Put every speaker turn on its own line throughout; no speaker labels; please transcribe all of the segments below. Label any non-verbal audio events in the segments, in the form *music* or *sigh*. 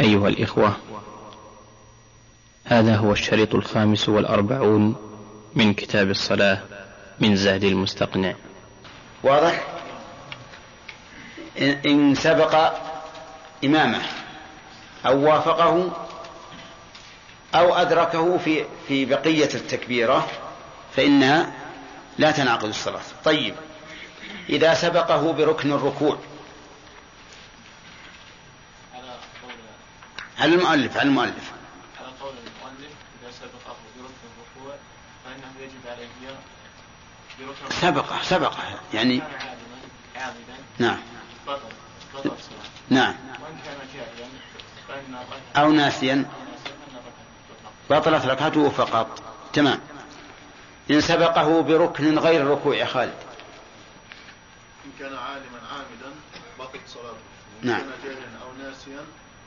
أيها الإخوة هذا هو الشريط الخامس والأربعون من كتاب الصلاة من زاد المستقنع.
واضح؟ إن سبق إمامه أو وافقه أو أدركه في في بقية التكبيرة فإنها لا تنعقد الصلاة. طيب إذا سبقه بركن الركوع على المؤلف على المؤلف.
على قول المؤلف إذا سبقه بركن الركوع فإنه يجب عليه بركن
سبقه سبقه يعني
كان عالما عامدا
نعم.
بطل بطل الصلاة
نعم.
وإن كان جاهلا فإن
أو ناسيا. بطلت ركعته فقط. تمام. إن سبقه بركن غير الركوع يا خالد.
إن كان عالما عامدا بطلت صلاته. وإن
نعم.
كان جاهلا أو ناسيا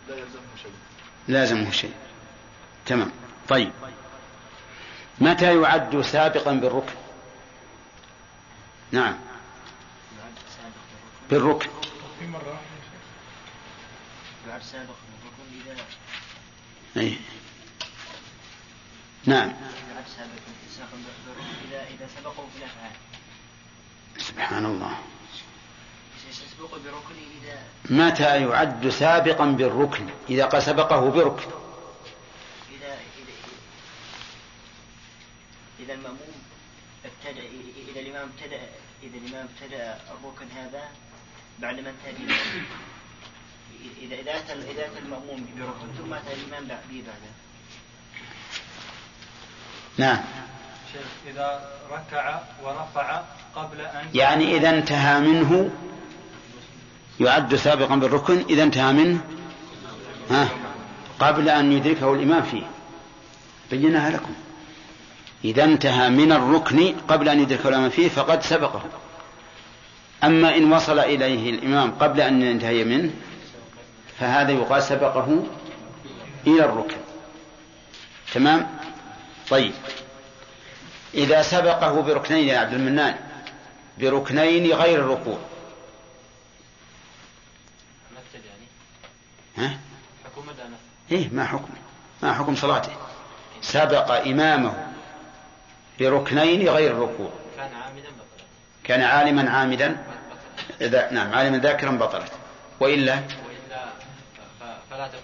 لا يلزمه شيء.
لازمه شيء. تمام. طيب. متى يعد سابقا بالركن؟ نعم. بالركن.
بعد سابق الركن إذا
أي. نعم.
بعد سابق التساق بالركن إذا إذا سبقوا في الأفعال
سبحان الله. متى يعد سابقا بالركن إذا قد سبقه بركن.
إذا إذا إذا المأموم ابتدأ إذا الإمام ابتدأ إذا الإمام ابتدأ الركن هذا بعد ما انتهى إذا إذا أتى إذا أتى المأموم بركن ثم أتى الإمام به بعده
نعم.
شيخ إذا ركع ورفع قبل أن
يعني إذا انتهى منه يعد سابقا بالركن إذا انتهى منه ها قبل أن يدركه الإمام فيه. بيناها لكم. إذا انتهى من الركن قبل أن يدركه الإمام فيه فقد سبقه. أما إن وصل إليه الإمام قبل أن ينتهي منه فهذا يقال سبقه إلى الركن. تمام؟ طيب. إذا سبقه بركنين يا عبد المنان بركنين غير الركوع
نفذ يعني
ها؟
حكم
إيه ما حكم ما حكم صلاته. سبق إمامه بركنين غير الركوع
كان عامدا بطلت
كان عالما عامدا إذا نعم عالما ذاكرا بطلت. وإلا؟
وإلا فلا تبطل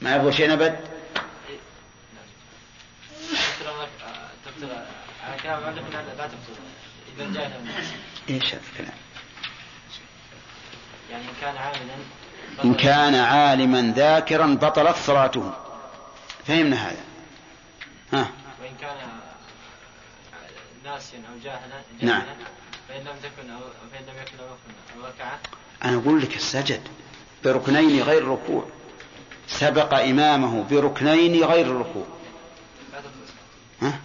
ما يبغى شيء أبد؟ إيش هذا الكلام
يعني إن كان عامدا
إن. كان عالما ذاكرا بطلت صلاته فهمنا هذا؟ ها.
وإن كان ناسيا أو جاهلا
نعم.
فإن لم تكن أو فإن لم يكن ركن أو ركعة.
أنا أقول لك السجد بركنين غير الركوع سبق إمامه بركنين غير الركوع ها؟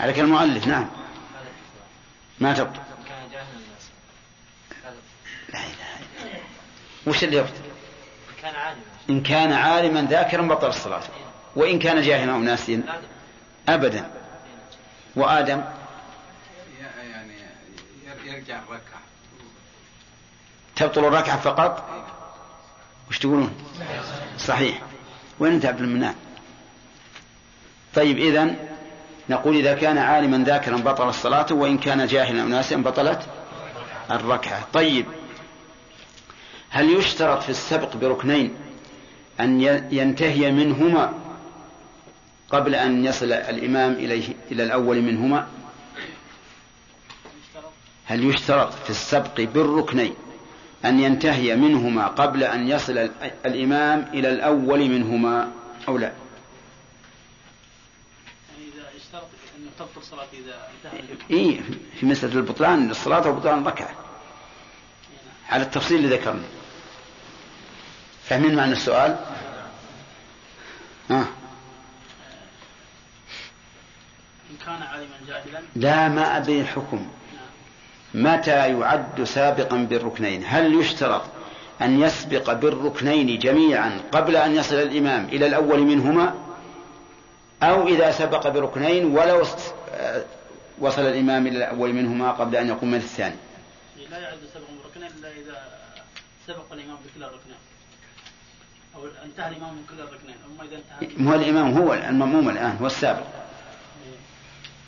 على كلام المؤلف
نعم. ما تبطل
إن كان جاهلا ناسيا لا تبطل
لا إله إلا الله وش اللي يبطل
إن كان عالما.
ذاكرا بطل الصلاة. وإن كان جاهلا أو ناسيا. أبدا. وآدم؟
يعني يرجع الركعة.
تبطل الركعة فقط؟ وش تقولون؟ صحيح. وين أنت عبد المنان؟ طيب إذن نقول إذا كان عالما ذاكرا بطل الصلاة وإن كان جاهلا أو ناسيا بطلت الركعة. طيب هل يشترط في السبق بركنين أن ينتهي منهما قبل أن يصل الإمام إليه إلى الأول منهما؟ هل يشترط في السبق بالركنين أن ينتهي منهما قبل أن يصل ال- الإمام إلى الأول منهما أو لا؟
يعني إذا اشترط أن تبطل صلاة إذا انتهى
إيه في مسألة البطلان الصلاة وبطلان الركعة على التفصيل اللي ذكرنا فاهمين معنى السؤال؟ آه.
إن كان عالما جاهلا.
لا ما أدري الحكم متى يعد سابقا بالركنين؟ هل يشترط أن يسبق بالركنين جميعا قبل أن يصل الإمام إلى الأول منهما؟ أو إذا سبق بركنين ولو آه، وصل الإمام إلى الأول منهما قبل أن يقوم الثاني؟
لا يعد سبق ركنا إلا إذا سبق الإمام بكلا الركنين. أو انتهى الإمام من كل الركنين. أما إذا انتهى
هو الإمام هو المأموم الآن هو السابق.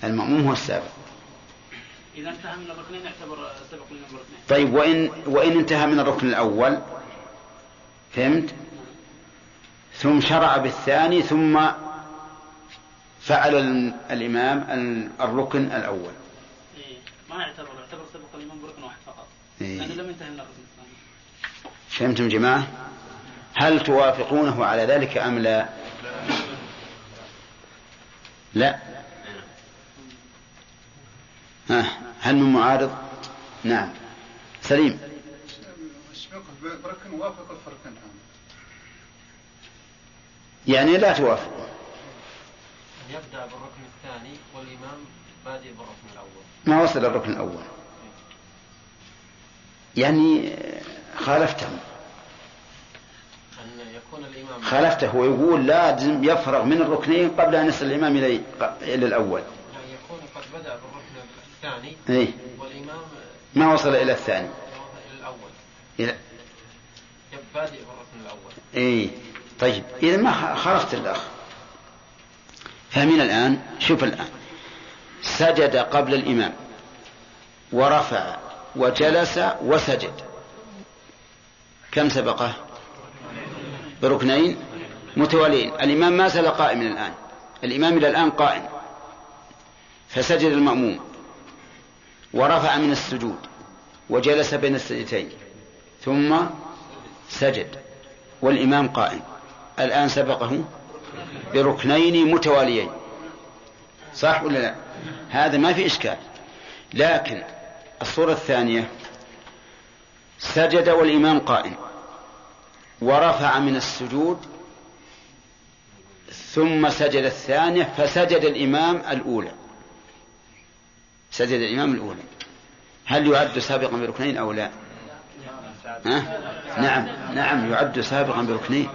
المأموم هو السابق.
إذا انتهى من الركنين يعتبر سبق الإمام بركنين
طيب وإن وإن انتهى من الركن الأول فهمت؟ ثم شرع بالثاني ثم فعل ال- الإمام ال- الركن الأول.
إيه ما يعتبر يعتبر سبق الإمام بركن واحد فقط.
إيه.
لأنه لم ينتهي من الركن الثاني.
فهمتم جماعة؟ هل توافقونه على ذلك أم لا؟ لا. ها هل من معارض؟ نعم. سليم. يعني لا توافق.
يبدأ بالركن الثاني والإمام بادئ بالركن الأول.
ما وصل الركن الأول. يعني خالفتهم.
أن يكون الإمام
خالفته ويقول لازم يفرغ من الركنين قبل أن يصل الإمام إلى إلى الأول.
أن يكون قد بدأ بالركن الثاني
إيه.
والإمام
ما وصل إلى الثاني؟
إلى الأول.
إلى
بادئ بالركن الأول.
إيه. طيب. إذا ما خالفت الأخ. فمن الآن. شوف الآن. سجد قبل الإمام. ورفع وجلس وسجد. كم سبقه؟ بركنين متواليين. الإمام ما زال قائما الآن. الإمام إلى الآن قائم. فسجد المأموم. ورفع من السجود. وجلس بين السجدتين. ثم سجد. والإمام قائم. الآن سبقه بركنين متواليين. صح ولا لا؟ هذا ما في إشكال. لكن الصورة الثانية سجد والإمام قائم. ورفع من السجود ثم سجد الثانية فسجد الإمام الأولى. سجد الإمام الأولى. هل يعد سابقا بركنين أو لا؟ ها؟ نعم نعم يعد سابقا بركنين.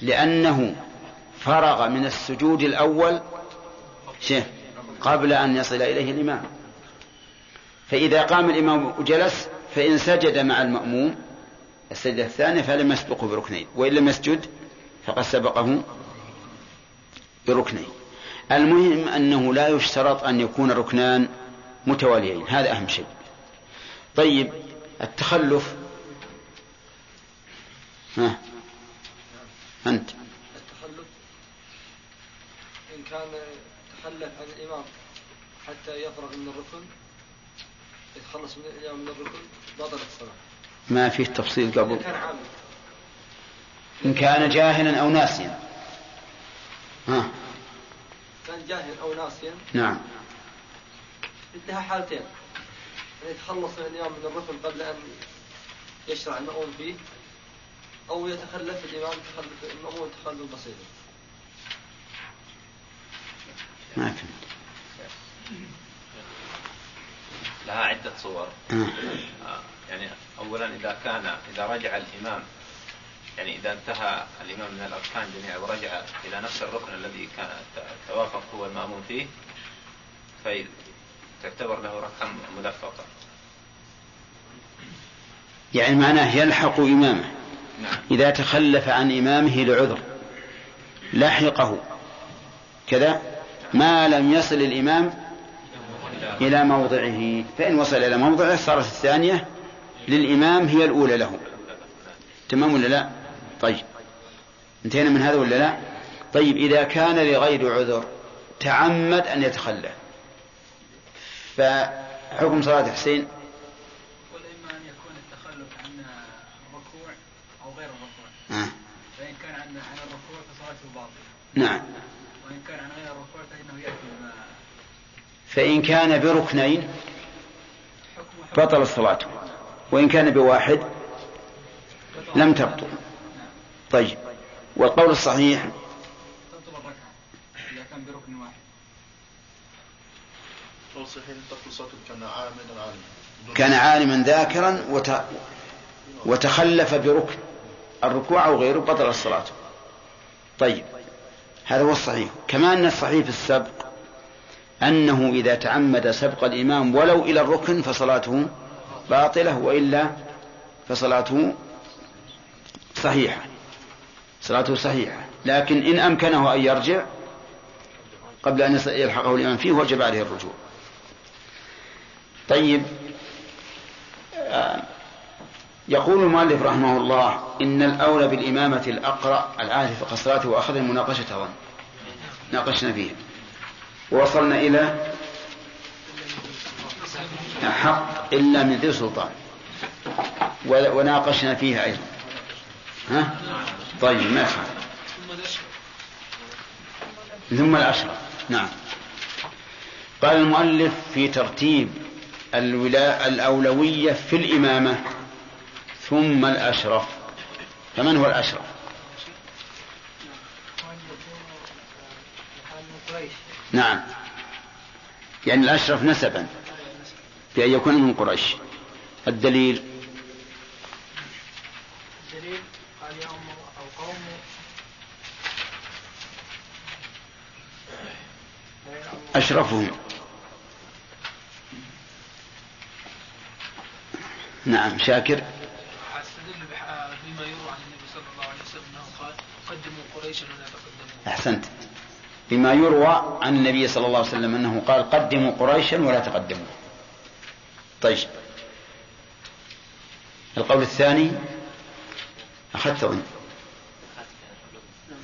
لأنه فرغ من السجود الأول شيء قبل أن يصل إليه الإمام. فإذا قام الإمام وجلس فإن سجد مع المأموم السجدة الثانية فلم يسبقه بركنين وإن لم يسجد فقد سبقه بركنين. المهم أنه لا يشترط أن يكون ركنان متواليين هذا أهم شيء. طيب التخلف. ها؟ أنت.
التخلف. إن كان تخلف عن الإمام حتى يفرغ من الركن يتخلص من الإمام من الركن بطلت الصلاة.
ما فيه تفصيل قبل
كان عامل
إن كان جاهلا أو ناسيا. ها.
كان جاهل أو ناسيا.
نعم.
انتهى حالتين. أن يتخلص من الإمام من الركن قبل أن يشرع المأمون فيه أو يتخلف الإمام تخلف المأمون تخلف بسيط
ما فهمت.
لها عدة صور.
آه.
آه، يعني أولا إذا كان إذا رجع الإمام يعني إذا انتهى الإمام من الأركان جميعا ورجع إلى نفس الركن الذي كان توافق هو المأمون فيه فتعتبر له ركعة ملفقة
يعني معناه يلحق إمامه.
نعم.
إذا تخلف عن إمامه لعذر لحقه. كذا؟ ما لم يصل الإمام إلى موضعه. فإن وصل إلى موضعه صارت الثانية للإمام هي الأولى له. تمام ولا لا؟ طيب. انتهينا من هذا ولا لا؟ طيب إذا كان لغير عذر تعمد أن يتخلف فحكم صلاة حسين؟
والإما أن يكون التخلف عن الركوع أو غير الركوع.
آه.
فإن كان عن الركوع فصلاته باطلة.
نعم.
وإن كان عن غير الركوع فإنه يأتي بما
فإن كان بركنين بطل الصلاة وإن كان بواحد لم تبطل. طيب. والقول الصحيح
كان
عالما
ذاكرا وت... وتخلف بركن الركوع أو غيره بطل الصلاة. طيب. هذا هو الصحيح. كما أن الصحيح في السبق أنه إذا تعمد سبق الإمام ولو إلى الركن فصلاته باطلة وإلا فصلاته صحيحة. صلاته صحيحة. لكن إن أمكنه أن يرجع قبل أن يلحقه الإمام فيه وجب عليه الرجوع. طيب آه، يقول المؤلف رحمه الله إن الأولى بالإمامة الأقرأ العارف قصراته وأخذ المناقشة ناقشنا فيه ووصلنا إلى حق إلا من ذي سلطان. وناقشنا فيها أيضا. ها؟ طيب ما يخالف. ثم الأشرف. نعم. قال المؤلف في ترتيب الولاء الأولوية في الإمامة ثم الأشرف. فمن هو الأشرف؟ نعم. يعني الأشرف نسبا. بأن يكون من قريش. الدليل.
الدليل قال يا أم أو قوم
أشرفهم. نعم شاكر.
أستدل بما يروى عن النبي صلى الله عليه وسلم أنه قال قدموا قريشا ولا تقدموا.
أحسنت. بما يروى عن النبي صلى الله عليه وسلم أنه قال قدموا قريشا ولا تقدموا. طيب. القول الثاني أخذته أنت.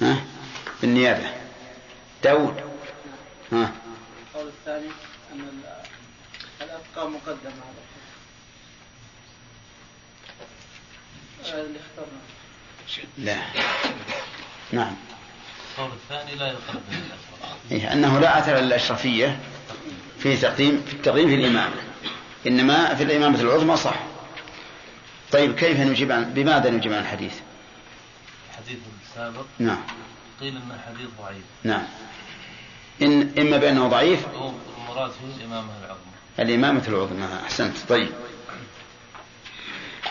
ها؟ بالنيابة داود. ها؟
القول الثاني أن الأبقى مقدمة على اللي اخترنا.
لا. نعم.
القول الثاني لا يقدم
إيه أنه لا أثر للأشرفية في تقديم في التقديم في الإمامة إنما في الإمامة العظمى صح. طيب كيف نجيب عن بماذا نجيب عن الحديث؟
الحديث السابق
نعم.
قيل انه حديث ضعيف.
نعم. إن إما بأنه ضعيف.
المراد فيه الإمامة العظمى.
الإمامة العظمى. أحسنت. طيب.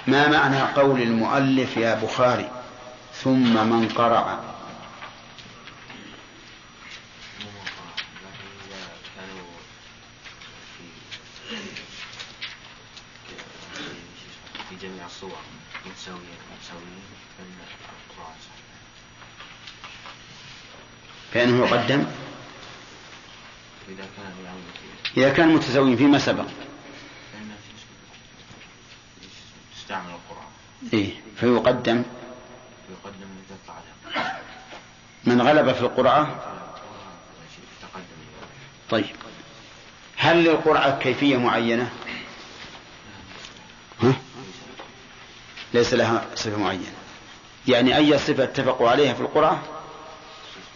ما معنى قول المؤلف يا بخاري؟ ثم من قرأ
في جميع الصور متساويين فالقراءة
فإنه يقدم
إذا كان يعني
إذا كان متساويين فيما سبق.
تستعمل القرآن.
إيه. فيقدم؟
يقدم إذا فعل
من غلب في القرعة طيب. هل للقرعة كيفية معينة؟ ها؟ ليس لها صفة معينة. يعني أي صفة اتفقوا عليها في القرعة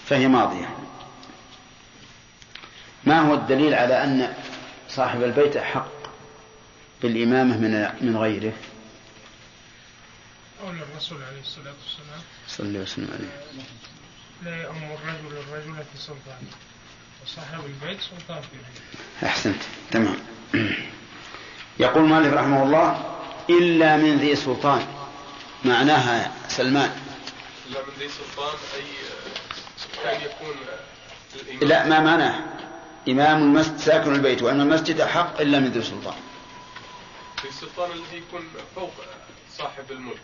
فهي ماضية. ما هو الدليل على أن صاحب البيت أحق بالإمامة من من غيره؟
قول الرسول عليه الصلاة والسلام.
صلى الله وسلم. عليه
لا يأم الرجل الرجل في سلطانه وصاحب البيت سلطان في بيته
أحسنت. تمام. يقول مالك رحمه الله إلا من ذي سلطان. معناها سلمان.
إلا من ذي سلطان أي كان يكون الإمام.
لا ما معناه؟ إمام المسجد ساكن البيت وأن المسجد أحق إلا من ذي سلطان.
في السلطان الذي يكون فوق صاحب الملك.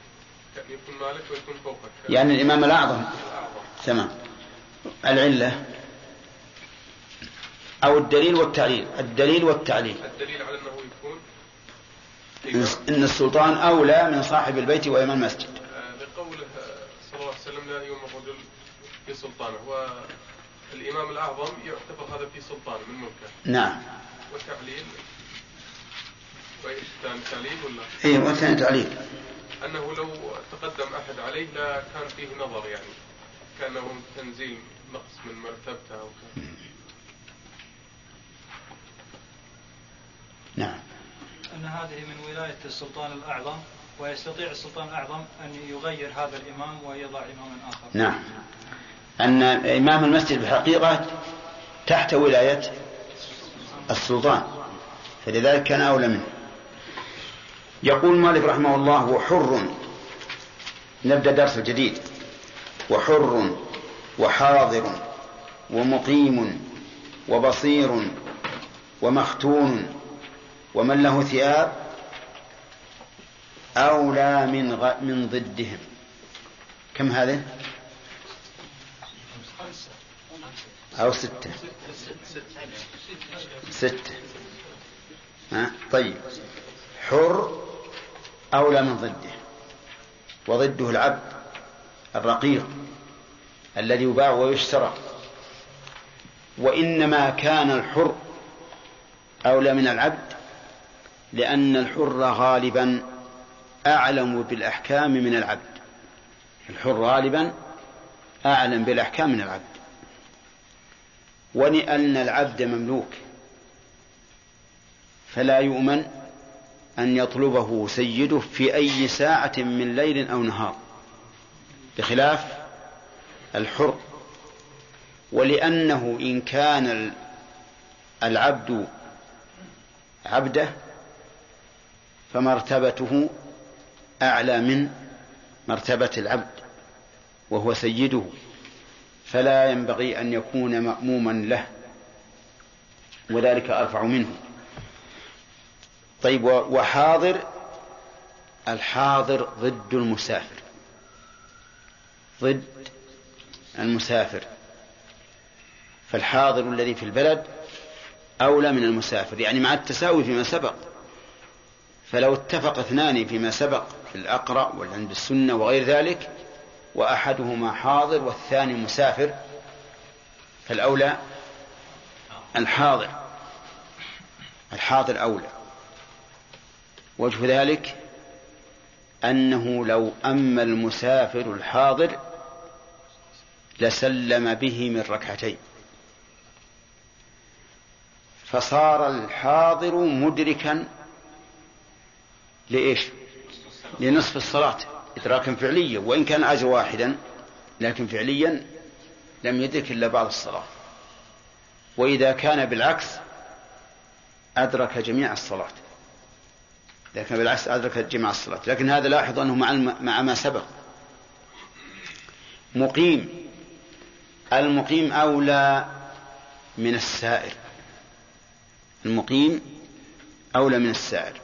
يكون مالك ويكون فوقك.
يعني الإمام الأعظم. تمام. العلة أو الدليل والتعليل. الدليل والتعليل.
الدليل على
إن- السلطان أولى من صاحب البيت وإمام المسجد.
آه، لقوله صلى الله عليه وسلم لا يوم الرجل في سلطانه. والإمام الأعظم يعتبر هذا في سلطانه من ملكه.
نعم.
والتعليل؟ وإيش الثاني تعليل ولا؟
إيه والثاني تعليل.
أنه لو تقدم أحد عليه لا كان فيه نظر يعني. كأنه تنزيل نقص من مرتبته أو كذا.
نعم.
أن هذه من ولاية السلطان الأعظم ويستطيع السلطان الأعظم أن يغير هذا الإمام ويضع إماما آخر.
نعم. أن إمام المسجد بالحقيقة تحت ولاية السلطان. فلذلك كان أولى منه. يقول مالك رحمه الله وحر. نبدأ درس جديد. وحر وحاضر ومقيم وبصير ومختون ومن له ثياب أولى من غ... من ضدهم. كم هذه؟ أو ستة. ستة. ها؟ طيب. حر أولى من ضده. وضده العبد الرقيق الذي يباع ويشترى. وإنما كان الحر أولى من العبد لأن الحر غالبا أعلم بالأحكام من العبد. الحر غالبا أعلم بالأحكام من العبد. ولأن العبد مملوك فلا يؤمن أن يطلبه سيده في أي ساعة من ليل أو نهار. بخلاف الحر. ولأنه إن كان العبد عبده فمرتبته أعلى من مرتبة العبد وهو سيده فلا ينبغي أن يكون مأموما له وذلك أرفع منه. طيب وحاضر الحاضر ضد المسافر. ضد المسافر. فالحاضر الذي في البلد أولى من المسافر يعني مع التساوي فيما سبق. فلو اتفق اثنان فيما سبق في الأقرأ والعلم بالسنة وغير ذلك وأحدهما حاضر والثاني مسافر فالأولى الحاضر الحاضر أولى. وجه ذلك أنه لو أما المسافر الحاضر لسلم به من ركعتين. فصار الحاضر مدركا لإيش؟ لنصف الصلاة إدراكا فعليا وإن كان أجر واحدا لكن فعليا لم يدرك إلا بعض الصلاة. وإذا كان بالعكس أدرك جميع الصلاة. كان بالعكس أدرك جميع الصلاة. لكن هذا لاحظ أنه مع, مع ما سبق. مقيم. المقيم أولى من السائر. المقيم أولى من السائر.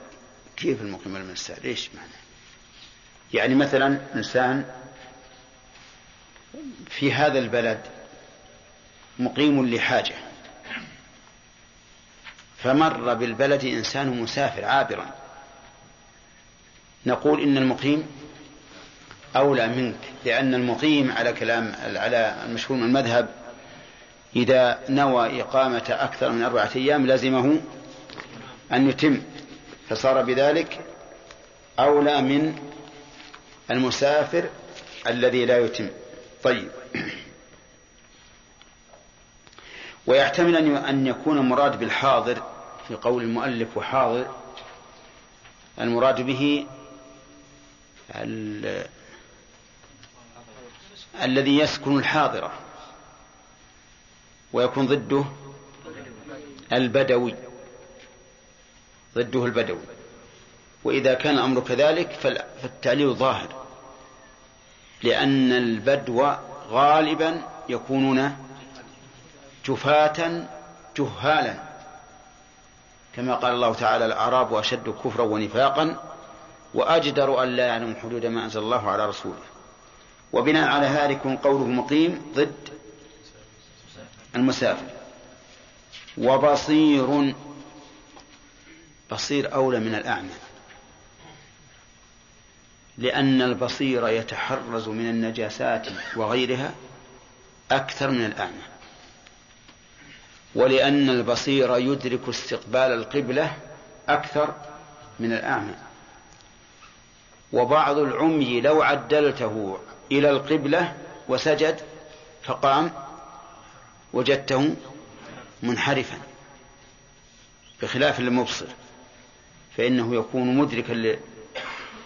كيف المقيم السائر إيش معنى؟ يعني مثلا إنسان في هذا البلد مقيم لحاجة فمر بالبلد إنسان مسافر عابرا. نقول إن المقيم أولى منك لأن المقيم على كلام على المشهور من المذهب إذا نوى إقامة أكثر من أربعة أيام لزمه أن يتم. فصار بذلك أولى من المسافر الذي لا يتم. طيب. ويحتمل أن يكون مراد بالحاضر في قول المؤلف وحاضر المراد به الذي يسكن الحاضرة ويكون ضده البدوي. ضده البدوي. وإذا كان الأمر كذلك فالتعليل ظاهر. لأن البدو غالبا يكونون جفاة جهالا. كما قال الله تعالى الأعراب أشد كفرا ونفاقا وأجدر أن لا يعلم حدود ما أنزل الله على رسوله. وبناء على هذا يكون قوله مقيم ضد المسافر. وبصير بصير أولى من الأعمى. لأن البصير يتحرز من النجاسات وغيرها أكثر من الأعمى. ولأن البصير يدرك استقبال القبلة أكثر من الأعمى. وبعض العمي لو عدلته إلى القبلة وسجد فقام وجدته منحرفا بخلاف المبصر. فإنه يكون مدركا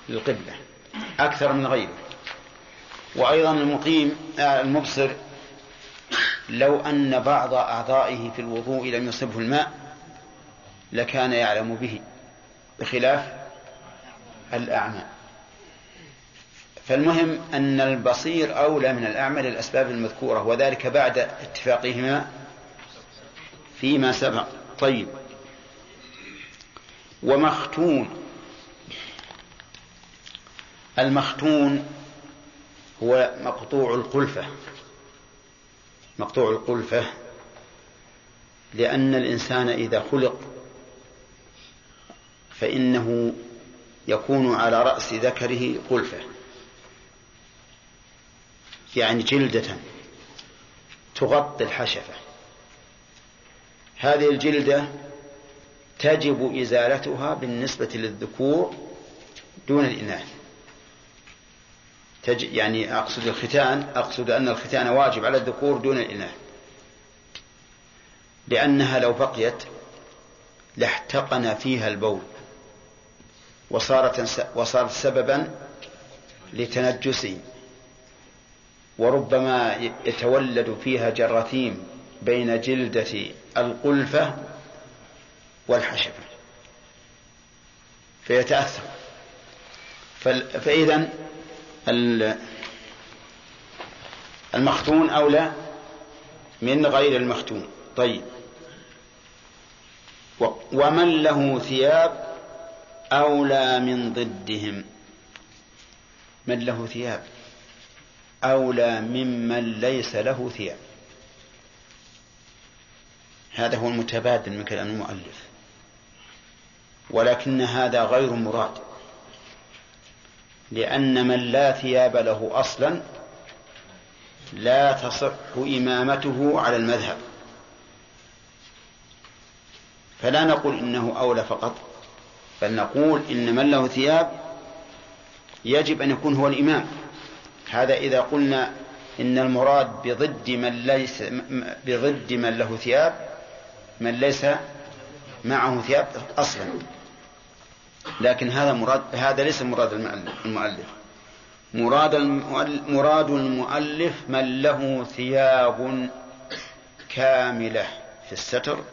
للقبلة أكثر من غيره. وأيضا المقيم آه، المبصر لو أن بعض أعضائه في الوضوء لم يصبه الماء لكان يعلم به بخلاف الأعمى. فالمهم أن البصير أولى من الأعمى للأسباب المذكورة وذلك بعد اتفاقهما فيما سبق. طيب. ومختون. المختون هو مقطوع القلفة. مقطوع القلفة لأن الإنسان إذا خلق فإنه يكون على رأس ذكره قلفة. يعني جلدة تغطي الحشفة. هذه الجلدة تجب إزالتها بالنسبة للذكور دون الإناث. تج... يعني أقصد الختان أقصد أن الختان واجب على الذكور دون الإناث. لأنها لو بقيت لاحتقن فيها البول وصارت وصارت سببا لتنجسه وربما يتولد فيها جراثيم بين جلدة القلفة والحشفة فيتأثر. فإذا المختون أولى من غير المختون. طيب. ومن له ثياب أولى من ضدهم؟ من له ثياب؟ أولى ممن ليس له ثياب. هذا هو المتبادل من كلام المؤلف. ولكن هذا غير مراد. لأن من لا ثياب له أصلا لا تصح إمامته على المذهب. فلا نقول إنه أولى فقط بل نقول إن من له ثياب يجب أن يكون هو الإمام. هذا إذا قلنا إن المراد بضد من ليس بضد من له ثياب من ليس معه ثياب أصلا. لكن هذا مراد هذا ليس مراد المؤلف مراد مراد المؤلف من له ثياب كاملة في الستر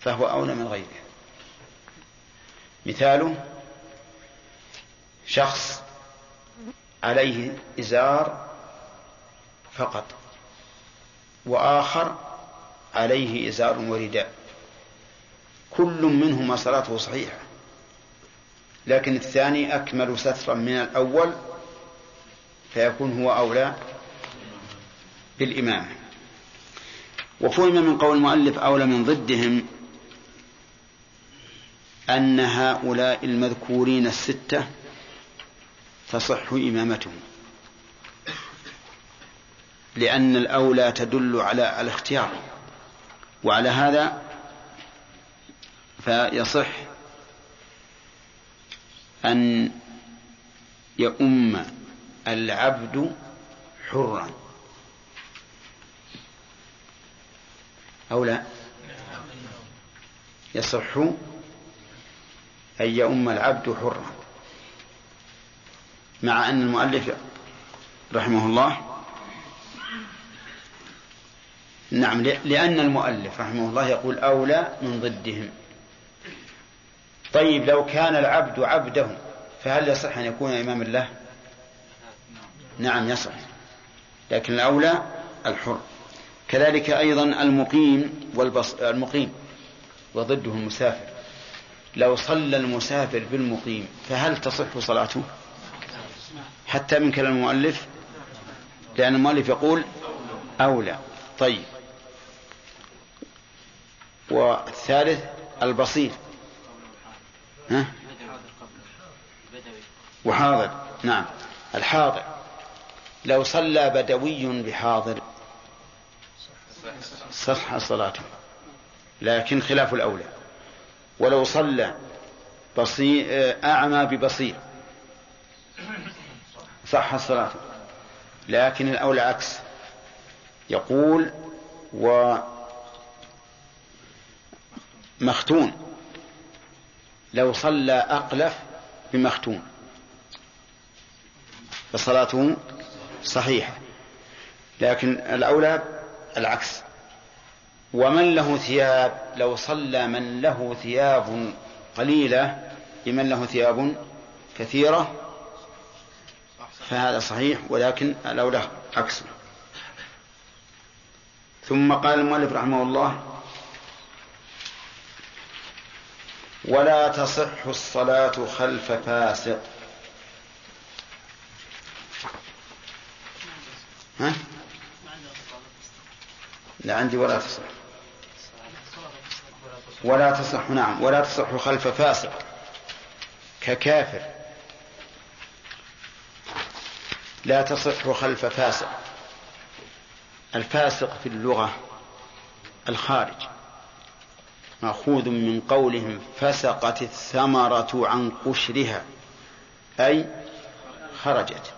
فهو أولى من غيره. مثاله شخص عليه إزار فقط وآخر عليه إزار ورداء. كل منهما صلاته صحيحة. لكن الثاني أكمل سترا من الأول فيكون هو أولى بالإمامة وفهم من قول المؤلف أولى من ضدهم أن هؤلاء المذكورين الستة تصح إمامتهم. لأن الأولى تدل على الاختيار. وعلى هذا فيصح أن يؤم العبد حرا. أو لا؟ يصح أن يؤم العبد حرا. مع أن المؤلف رحمه الله نعم لأن المؤلف رحمه الله يقول أولى من ضدهم. طيب لو كان العبد عبده فهل يصح أن يكون إماما له نعم يصح. لكن الأولى الحر. كذلك أيضا المقيم والبص... المقيم. وضده المسافر. لو صلى المسافر بالمقيم فهل تصح صلاته؟ حتى من كلام المؤلف؟ لأن المؤلف يقول أولى. طيب. والثالث البصير. ها؟ وحاضر. نعم. الحاضر. لو صلى بدوي بحاضر. صح صلاته لكن خلاف الأولى. ولو صلى بصير أعمى ببصير. صح الصلاة لكن الأولى عكس. يقول و مختون. لو صلى أقلف بمختون فصلاته صحيحة. لكن الأولى العكس. ومن له ثياب لو صلى من له ثياب قليلة بمن له ثياب كثيرة فهذا صحيح ولكن الأولى عكسه ثم قال المؤلف رحمه الله ولا تصح الصلاة خلف فاسق. ها؟ لا عندي ولا تصح. ولا تصح نعم. ولا تصح خلف فاسق. ككافر. لا تصح خلف فاسق. الفاسق في اللغة الخارج. مأخوذ من قولهم فسقت الثمرة عن قشرها أي خرجت.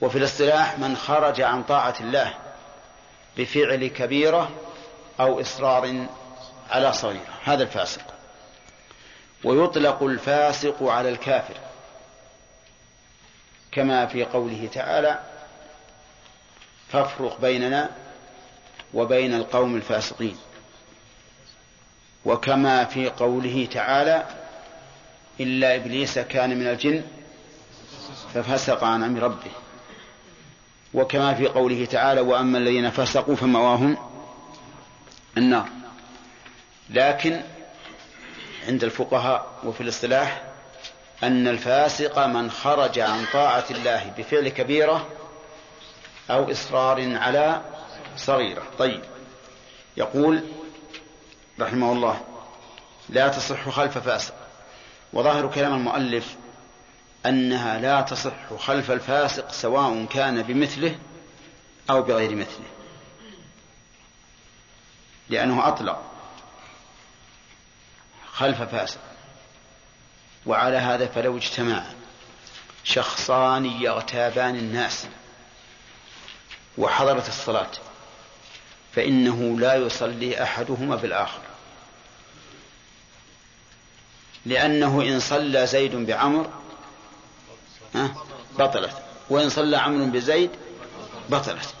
وفي الاصطلاح من خرج عن طاعة الله بفعل كبيرة أو إصرار على صغيرة هذا الفاسق. ويطلق الفاسق على الكافر كما في قوله تعالى فافرق بيننا وبين القوم الفاسقين وكما في قوله تعالى إلا إبليس كان من الجن ففسق عن أمر ربه. وكما في قوله تعالى وأما الذين فسقوا فمواهم النار. لكن عند الفقهاء وفي الاصطلاح أن الفاسق من خرج عن طاعة الله بفعل كبيرة أو إصرار على صغيرة. طيب. يقول رحمه الله. لا تصح خلف فاسق. وظاهر كلام المؤلف أنها لا تصح خلف الفاسق سواء كان بمثله أو بغير مثله. لأنه أطلق خلف فاسق. وعلى هذا فلو اجتمع شخصان يغتابان الناس وحضرت الصلاة. فإنه لا يصلي أحدهما بالآخر لأنه إن صلى زيد بعمر بطلت. وإن صلى عمرو بزيد بطلت.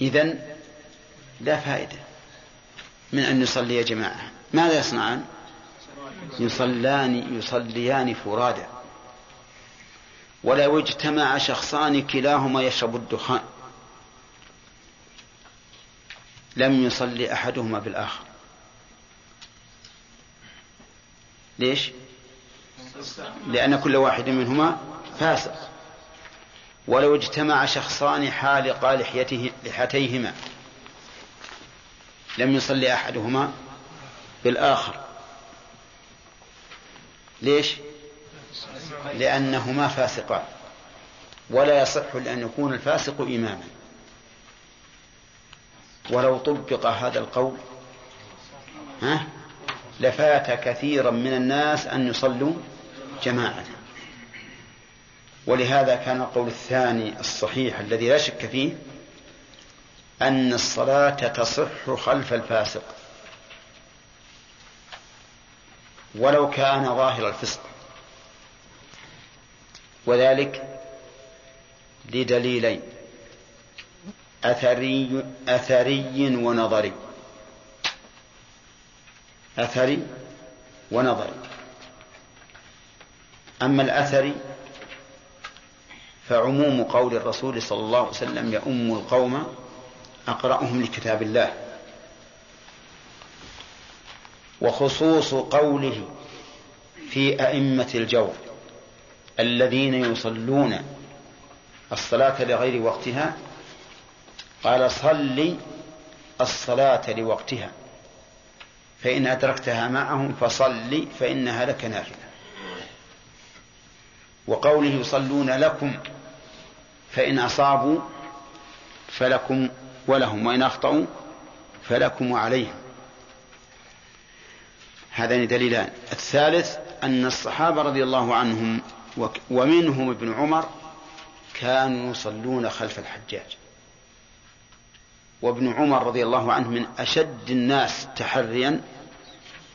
إذن لا فائدة من أن يصلي جماعة. ماذا يصنعان؟ يصلان يصليان فرادا. ولو اجتمع شخصان كلاهما يشرب الدخان. لم يصلي أحدهما بالآخر. ليش؟ لأن كل واحد منهما فاسق. ولو اجتمع شخصان حالق لحيته لحيتيهما لم يصلي أحدهما بالآخر. ليش؟ لأنهما فاسقان. ولا يصح لأن يكون الفاسق إماما. ولو طبق هذا القول ها لفات كثيرا من الناس أن يصلوا جماعة. ولهذا كان القول الثاني الصحيح الذي لا شك فيه أن الصلاة تصح خلف الفاسق. ولو كان ظاهر الفسق. وذلك لدليلين. أثري أثري ونظري. أثري ونظري. أما الأثري فعموم قول الرسول صلى الله عليه وسلم يؤم القوم أقرأهم لكتاب الله. وخصوص قوله في أئمة الجور الذين يصلون الصلاة لغير وقتها قال صل الصلاة لوقتها فإن أدركتها معهم فصل فإنها لك نافلة. وقوله يصلون لكم فإن أصابوا فلكم ولهم وإن أخطأوا فلكم وعليهم هذان دليلان. الثالث أن الصحابة رضي الله عنهم ومنهم ابن عمر كانوا يصلون خلف الحجاج. وابن عمر رضي الله عنه من أشد الناس تحريا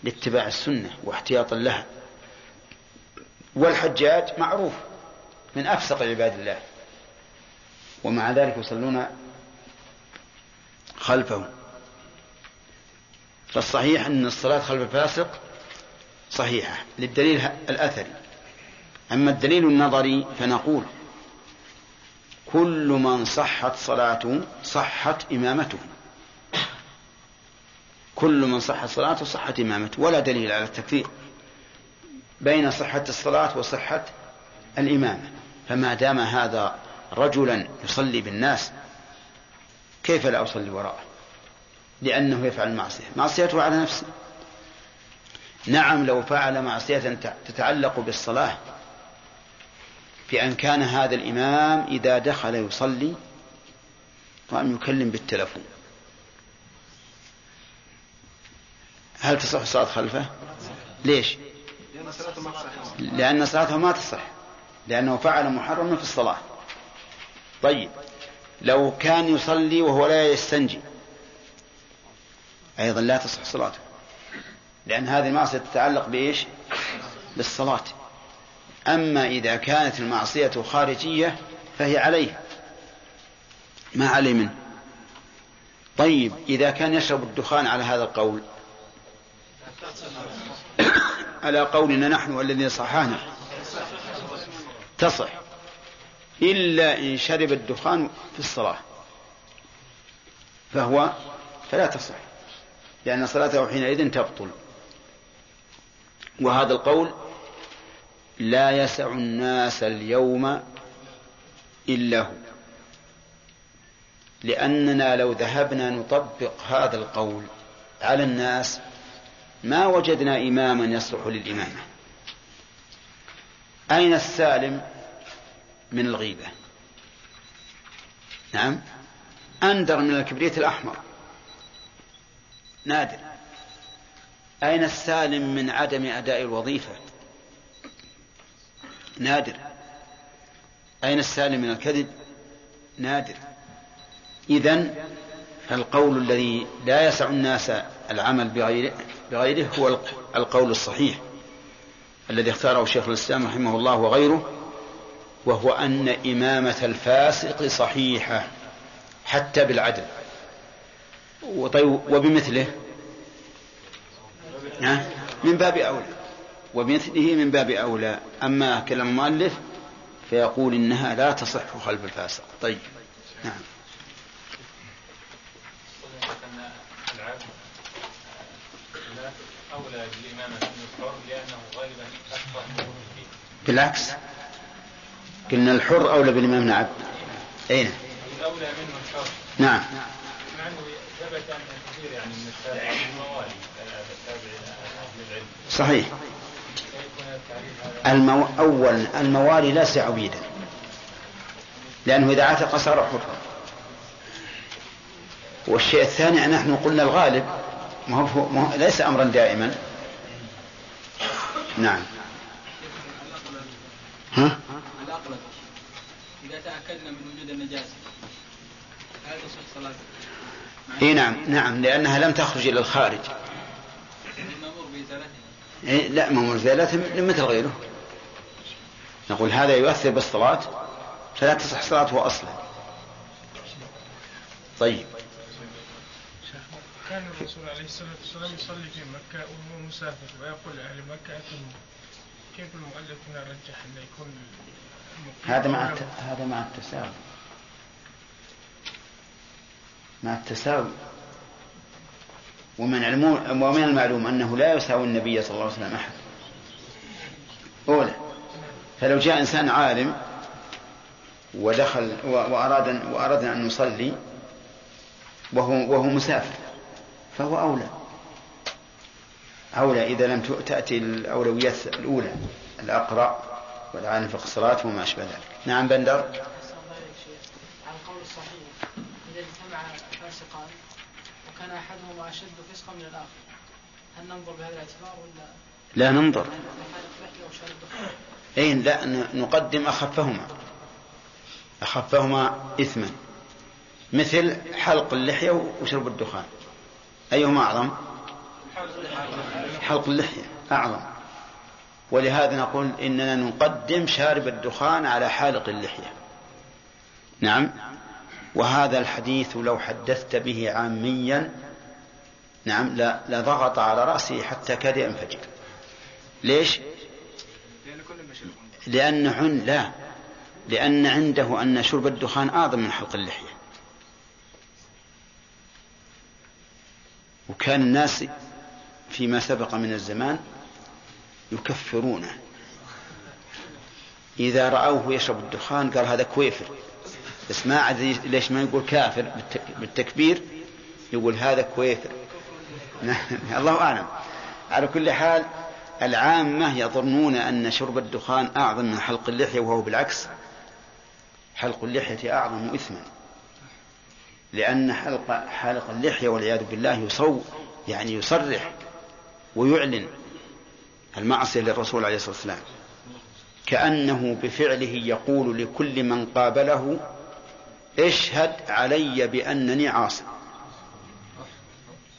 لاتباع السنة واحتياطا لها. والحجاج معروف من أفسق عباد الله. ومع ذلك يصلون خلفه فالصحيح أن الصلاة خلف الفاسق صحيحة للدليل الأثري. أما الدليل النظري فنقول كل من صحت صلاته صحت إمامته. كل من صحت صلاته صحت إمامته. ولا دليل على التكفير بين صحة الصلاة وصحة الإمامة فما دام هذا رجلا يصلي بالناس كيف لا أصلي وراءه؟ لأنه يفعل المعصية معصيته على نفسه. نعم لو فعل معصية تتعلق بالصلاة بأن كان هذا الإمام إذا دخل يصلي قام يكلم بالتلفون. هل تصح الصلاة خلفه؟ ليش؟ لأن صلاته ما تصح. لأنه فعل محرما في الصلاة. طيب لو كان يصلي وهو لا يستنجي أيضا لا تصح صلاته. لأن هذه المعصية تتعلق بإيش؟ بالصلاة. أما إذا كانت المعصية خارجية فهي عليه. ما عليه منه. طيب إذا كان يشرب الدخان على هذا القول *coughs* على قولنا نحن والذين صححنا تصح. إلا إن شرب الدخان في الصلاة فهو فلا تصح لأن صلاته حينئذ تبطل. وهذا القول لا يسع الناس اليوم إلا هو. لأننا لو ذهبنا نطبق هذا القول على الناس ما وجدنا إماما يصلح للإمامة. أين السالم من الغيبة؟ نعم. أندر من الكبريت الأحمر. نادر. أين السالم من عدم أداء الوظيفة؟ نادر. أين السالم من الكذب؟ نادر. إذن فالقول الذي لا يسع الناس العمل بغيره, بغيره هو القول الصحيح الذي اختاره شيخ الإسلام رحمه الله وغيره وهو أن إمامة الفاسق صحيحة حتى بالعدل. وطيب وبمثله؟ من باب أولى. وبمثله من باب أولى. أما كلام المؤلف فيقول إنها لا تصح خلف الفاسق. طيب. نعم. أولى بالإمامة الحر لأنه غالبا أكبر بالعكس. قلنا الحر أولى بالإمام العبد أين
الأولى منه الحر
نعم.
مع أنه ثبت أن كثير يعني من التابعين الموالي
صحيح. المو... أول الموالي ليس عبيدا لأنه إذا عتق صار حرا والشيء الثاني نحن قلنا الغالب ما هو ما هو ليس أمرا دائما. نعم. ها؟
إذا تأكدنا من وجود النجاسة هل تصح صلاته؟
إي نعم نعم لأنها لم تخرج إلى الخارج.
المأمور بإزالته
إيه لا مأمور بإزالته مثل غيره. نقول هذا يؤثر بالصلاة فلا تصح صلاته أصلا. طيب.
كان الرسول عليه الصلاة والسلام يصلي في مكة وهو مسافر ويقول لأهل مكة أتموا كيف المؤلف هنا رجح أن يكون
هذا مع الت... هذا مع التساوي مع التساوي ومن علمون ومن المعلوم أنه لا يساوي النبي صلى الله عليه وسلم أحد. أولى. فلو جاء إنسان عالم ودخل وأراد وأردنا أن نصلي وهو وهو مسافر فهو أولى. أولى إذا لم تأتي الأولويات الأولى الأقرأ والعالم في الصلاة وما أشبه ذلك. نعم بندر.
على القول الصحيح إذا اجتمع فاسقان وكان أحدهما أشد فسقا من الآخر هل ننظر بهذا الاعتبار ولا؟
لا ننظر. أي لا نقدم أخفهما. أخفهما إثما. مثل حلق اللحية وشرب الدخان. أيهما أعظم؟ حلق اللحية أعظم. ولهذا نقول إننا نقدم شارب الدخان على حالق اللحية. نعم. وهذا الحديث لو حدثت به عاميا نعم لضغط على رأسه حتى كاد ينفجر. ليش؟ لأن عن لا. لأن عنده أن شرب الدخان أعظم من حلق اللحية. وكان الناس فيما سبق من الزمان يكفرونه. إذا رأوه يشرب الدخان قال هذا كويفر. بس ما عاد ليش ما يقول كافر؟ بالت- بالتكبير يقول هذا كويفر. *laughs* الله أعلم. على كل حال العامة يظنون أن شرب الدخان أعظم من حلق اللحية وهو بالعكس حلق اللحية أعظم إثما. لأن حلق حلق اللحية والعياذ بالله يصو يعني يصرح ويعلن المعصية للرسول عليه الصلاة والسلام. كأنه بفعله يقول لكل من قابله اشهد علي بأنني عاصي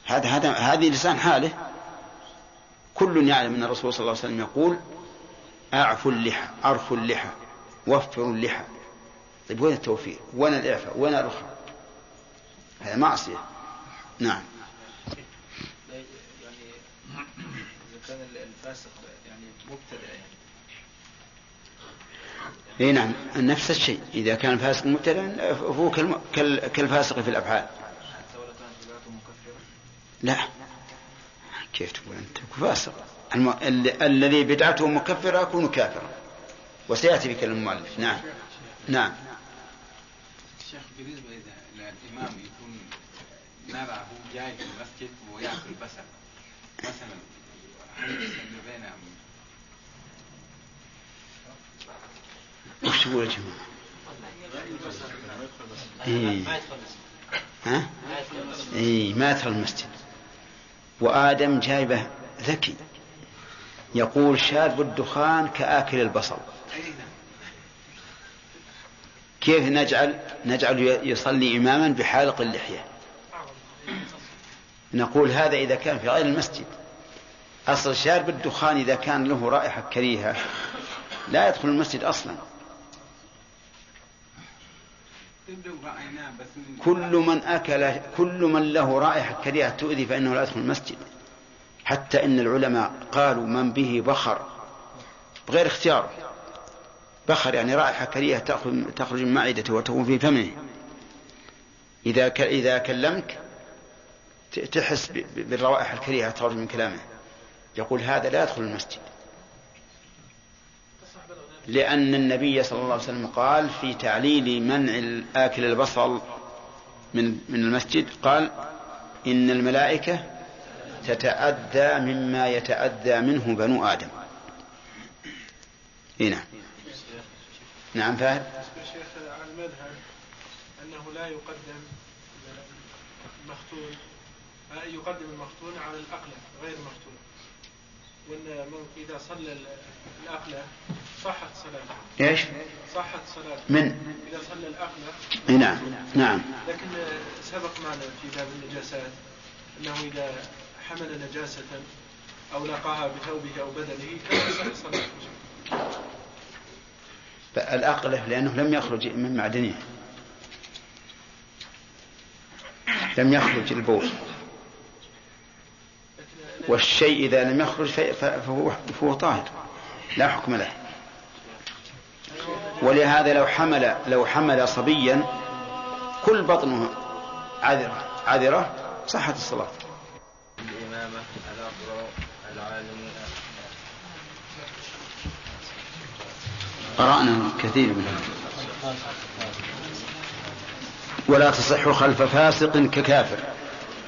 هذا هذا هذه لسان حاله. كل يعلم أن الرسول صلى الله عليه وسلم يقول أعفوا اللحى أرخوا اللحى وفروا اللحى. طيب وين التوفير؟ وين الإعفاء؟ وين الرخاء؟ هذا معصية. نعم.
يعني كان الفاسق يعني مبتدع يعني
إي نعم نفس الشيء. إذا كان فاسق مبتدع فهو كالفاسق في الأفعال.
حتى ولو كانت بدعته مكفرة
لا. كيف تقول أنت؟ فاسق الم... ال... الذي بدعته مكفرة يكون كافرا. وسيأتي بكلام المؤلف. نعم. نعم.
الشيخ بالنسبة إذا الإمام يكون نرى هو جاي في المسجد ويأكل بصل مثلا
وش تقول يا جماعة؟ إيه. ها؟ اي ما يدخل المسجد. وآدم جايبه ذكي. يقول شارب الدخان كآكل البصل. كيف نجعل نجعل يصلي إماما بحالق اللحية؟ نقول هذا إذا كان في غير المسجد. أصل شارب الدخان إذا كان له رائحة كريهة لا يدخل المسجد أصلا
تبدو رأيناه بس من
كل من أكل كل من له رائحة كريهة تؤذي فإنه لا يدخل المسجد. حتى إن العلماء قالوا من به بخر. بغير اختيار. بخر يعني رائحة كريهة تخرج من معدته وتكون في فمه. إذا. إذا كلمك تحس بالروائح الكريهة تخرج من كلامه. يقول هذا لا يدخل المسجد. لأن النبي صلى الله عليه وسلم قال في تعليل منع آكل البصل من من المسجد قال إن الملائكة تتأذى مما يتأذى منه بنو آدم. إيه نعم. نعم فهد.
الشيخ على المذهب أنه لا يقدم المختون يقدم المختون على الأقلة غير المختون وأن من إذا صلى ال- الأقلة صحت صلاته
إيش؟
صحت صلاته
من؟
إذا صلى الأقلة
إيه نعم نعم
لكن سبق معنا في باب النجاسات أنه إذا حمل نجاسة أو لقاها بثوبه أو بدنه كان يصح صلاته
الأقلة لأنه لم يخرج من معدنه. لم يخرج البول. والشيء إذا لم يخرج فهو فهو طاهر. لا حكم له. ولهذا لو حمل لو حمل صبيا كل بطنه عذرة. عذرة صحت الصلاة.
الإمامة الأقرأ العالم.
قرأنا كثير منها ولا تصح خلف فاسق ككافر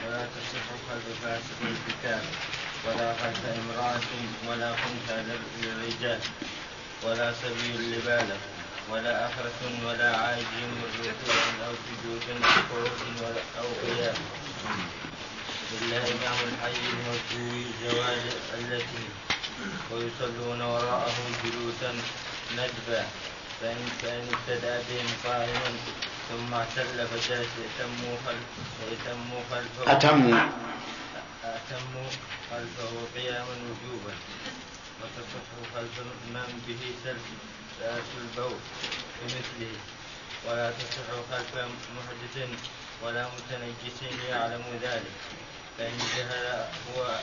ولا تصح خلف فاسق الكتاب ولا خلف امرأة ولا خنثى للرجال ولا سبي لبالغ ولا أخرة ولا عاج ركوع أو سجود قعود ولا أو قيام. إلا إمام الحي الموتور زوال التي ويصلون وراءه جلوسا ندبا. فإن فإن ابتدأ بهم قائما ثم اعتل فجلس يتموا خلف يتموا خلفه.
أتموا.
أتموا خلفه قياما وجوبا وتصح خلف من به سلس البول بمثله. ولا تصح خلف محدث ولا متنجس يعلم ذلك فإن جهل هو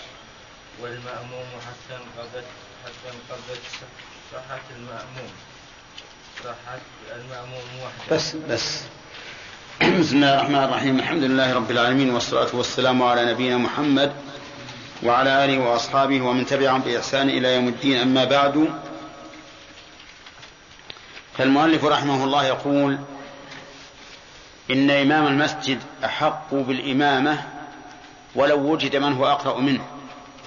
والمأموم حتى انقضت حتى انقضت صحة المأموم. صحة المأموم وحده.
بس بس. بسم الله الرحمن الرحيم الحمد لله رب العالمين والصلاة والسلام على نبينا محمد وعلى آله وأصحابه ومن تبعهم بإحسان إلى يوم الدين أما بعد فالمؤلف رحمه الله يقول إن إمام المسجد أحق بالإمامة ولو وجد من هو أقرأ منه.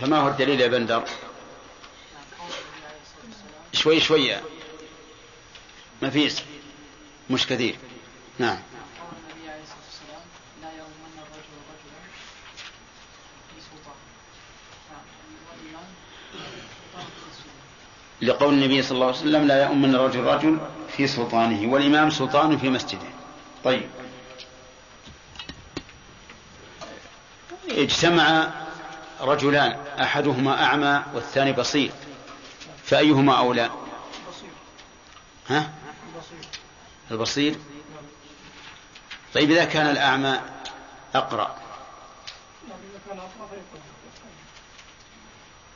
فما هو الدليل يا بندر؟ شوي شوي ما فيش مش كثير. نعم
قول النبي عليه الصلاة والسلام لا يؤمن الرجل رجلا في سلطان نعم والإمام سلطان في مسجده
لقول النبي صلى الله عليه وسلم لا يؤمن الرجل رجل في سلطانه والإمام سلطان في مسجده. طيب. اجتمع رجلان أحدهما أعمى والثاني بصير. فأيهما أولى؟ ها؟ البصير. طيب إذا كان الأعمى أقرأ.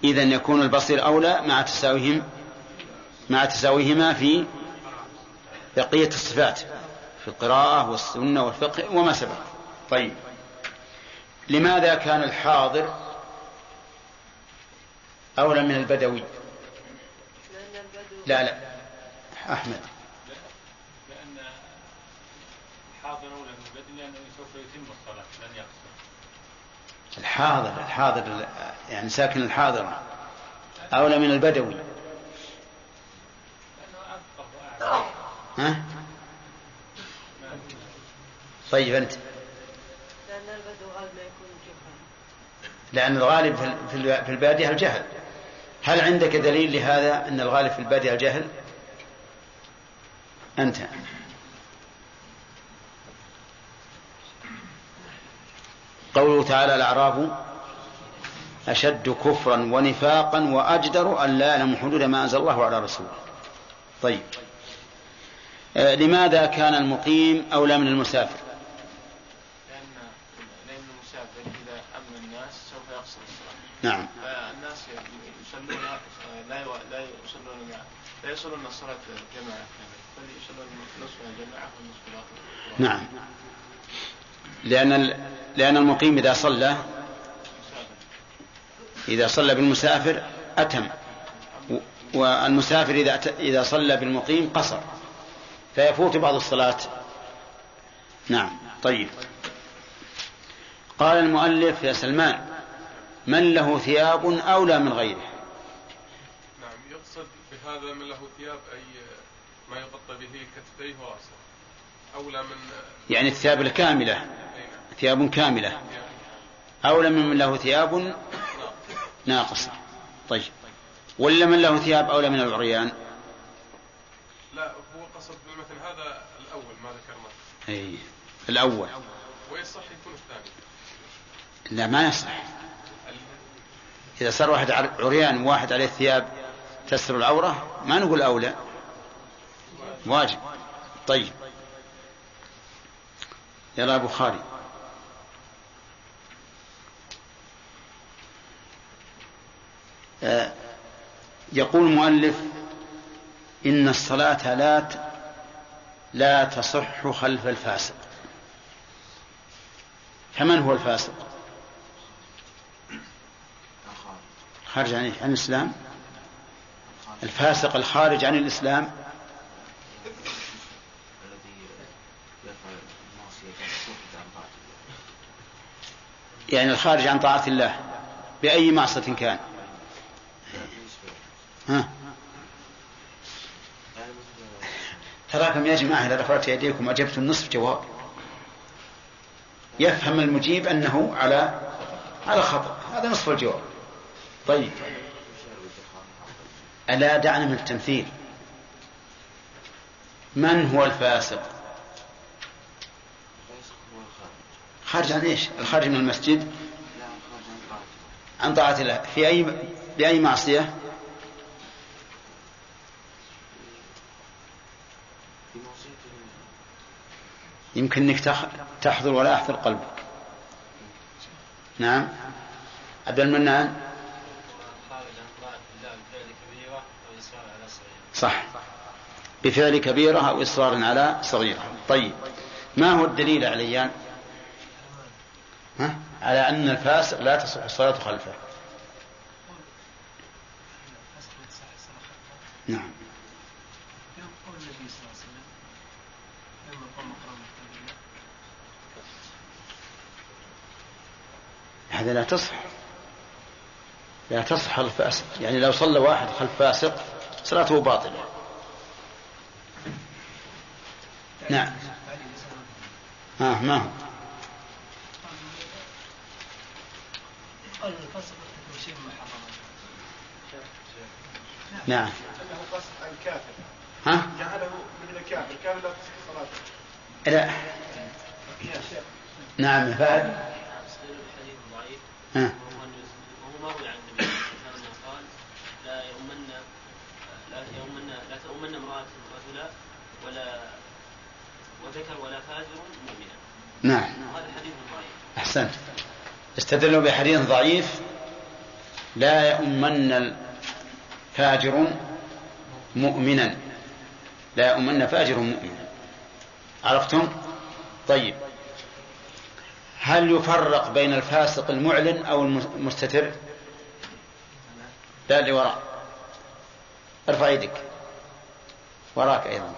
إذا يكون البصير أولى مع تساويهم مع تساويهما في بقية الصفات في القراءة والسنة والفقه وما سبق. طيب. لماذا كان الحاضر أولى من البدوي لا لا. أحمد
لأن الحاضر أولى من البدن لأنه سوف يتم الصلاة لن يقصر
الحاضر الحاضر يعني ساكن الحاضر. أولى من البدوي. ها؟ طيب أنت.
لأن البدو غالبا يكون جهلا
لأن الغالب في ال- في ال- في البادية الجهل. هل عندك دليل لهذا أن الغالب في البادية الجهل؟ أنت. قوله تعالى الأعراب أشد كفرا ونفاقا وأجدر أن لا يعلم حدود ما أنزل الله على رسوله. طيب. آه، لماذا كان المقيم أولى من المسافر؟
لأن المسافر إذا أمن الناس سوف يقصر الصلاة.
نعم.
فالناس يصلون لا لا يصلون لا يصلون الصلاة جماعة كاملة بل يصلون نصفها جماعة الآخر
نعم. لأن لأن المقيم إذا صلى إذا صلى بالمسافر أتم والمسافر إذا إذا صلى بالمقيم قصر فيفوت بعض الصلاة. نعم طيب. قال المؤلف يا سلمان من له ثياب أولى من غيره؟
نعم يقصد بهذا من له ثياب أي ما يغطى به كتفيه ورأسه. أولى من
يعني الثياب الكاملة. ثياب كاملة. أولى من له ثياب ناقصة. طيب. ولا من له ثياب أولى من العريان؟
لا هو قصد بالمثل هذا الأول ما ذكرناه
أي الأول.
ويصح يكون الثاني.
لا ما يصح. إذا صار واحد عر- عريان وواحد عليه ثياب تستر العورة ما نقول أولى. واجب. طيب. يلا أبو خالد آه، يقول المؤلف إن الصلاة لا لا تصح خلف الفاسق. فمن هو الفاسق؟ خارج عن الإسلام؟ الفاسق الخارج عن الإسلام. يعني الخارج عن طاعة الله بأي معصية كان؟ ها. تراكم يا جماعة إذا رفعت يديكم أجبت النصف جواب. يفهم المجيب أنه على على خطأ. هذا نصف الجواب. طيب. ألا دعنا من التمثيل. من هو الفاسق؟ خارج عن إيش؟ الخارج من المسجد؟
عن طاعة
الله. في أي بأي معصية
في معصية
يمكن إنك تحضر ولا يحضر قلبك. نعم. عبد المنان؟ صح. بفعل كبيرة أو إصرار على صغيرة. طيب. ما هو الدليل عليان ها؟ على أن الفاسق لا تصح الصلاة خلفه. نعم
يوم قول النبي صلى الله عليه وسلم لما قام مقام التنبيه
هذا لا تصح. لا تصح الفاسق يعني لو صلى واحد خلف فاسق صلاته باطلة. نعم. ها ما هو؟ نعم.
كافر
ها؟
جعله مثل الكافر الكافر لا. تصح صلاته
لا نعم
ضعيف
ها.
وهو مروي عن النبي صلى الله عليه وسلم قال لا يؤمن لا يؤمن لا تؤمن امرأة رجلا ولا وذكر ولا فاجر مؤمنا
نعم.
وهذا حديث ضعيف
أحسنت. استدلوا بحديث ضعيف. لا يؤمن فاجر مؤمنا. لا يؤمن فاجر مؤمنا. عرفتم؟ طيب. هل يفرق بين الفاسق المعلن أو المستتر؟ لا اللي وراء. ارفع يدك. وراك أيضا.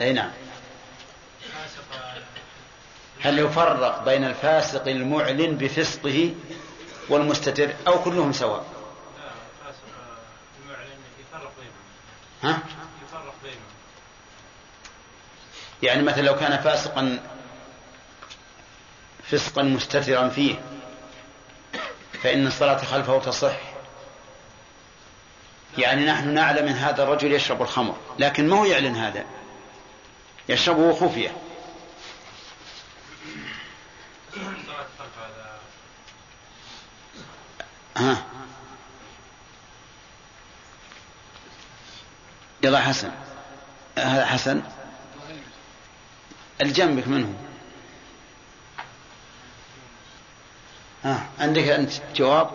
أي نعم. هل يفرق بين الفاسق المعلن بفسقه والمستتر أو كلهم سواء؟ ها؟
يفرق بينهم.
يعني مثلا لو كان فاسقا فسقا مستترا فيه. فإن الصلاة خلفه تصح. يعني نحن نعلم أن هذا الرجل يشرب الخمر لكن ما هو يعلن هذا؟ يشربه خفية. ها؟ يلا حسن. هذا حسن؟ الجنبك منه ها عندك أنت جواب؟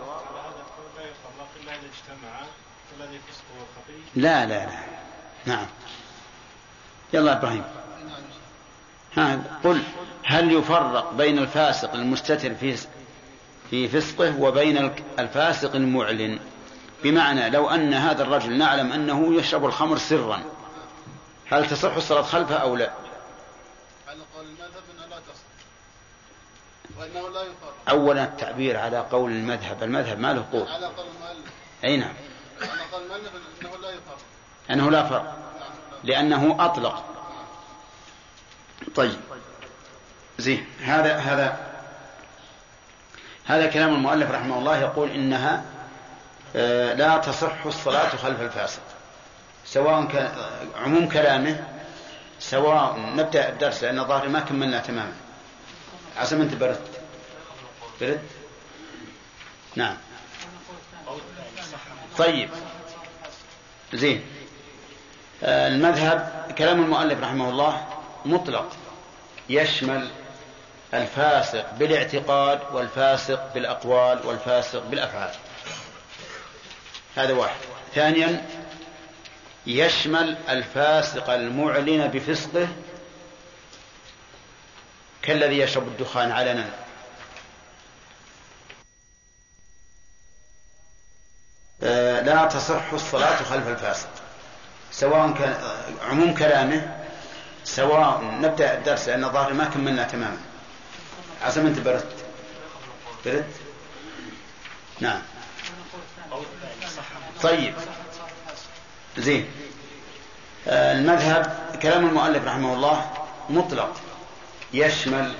لا
لا لا. نعم. يلا إبراهيم. ها قل هل يفرق بين الفاسق المستتر في في فسقه وبين الفاسق المعلن؟ بمعنى لو أن هذا الرجل نعلم أنه يشرب الخمر سرا هل تصح الصلاة خلفه أو لا
على قول المذهب انها لا تصح لا
أولا التعبير على قول المذهب. المذهب ما له قول.
على قول المؤلف.
أي نعم.
على قول المؤلف إنه لا يفرق
أنه لا فرق. لأنه أطلق. طيب. زين. هذا هذا هذا كلام المؤلف رحمه الله يقول إنها آه، لا تصح الصلاة خلف الفاسق. سواء كان عموم كلامه سواء نبدأ الدرس لأن ظاهري ما كملنا تماما. عسى أنت برد برد نعم. طيب. زين. آه، المذهب كلام المؤلف رحمه الله مطلق. يشمل الفاسق بالاعتقاد والفاسق بالأقوال والفاسق بالأفعال. هذا واحد. ثانيا يشمل الفاسق المعلن بفسقه كالذي يشرب الدخان علنا آه، لا تصح الصلاة خلف الفاسق. سواء كان عموم كلامه سواء نبدأ الدرس لأن ظاهر ما كملنا تماما. عسى أنت برد برد نعم. طيب. زين. آه، المذهب كلام المؤلف رحمه الله مطلق. يشمل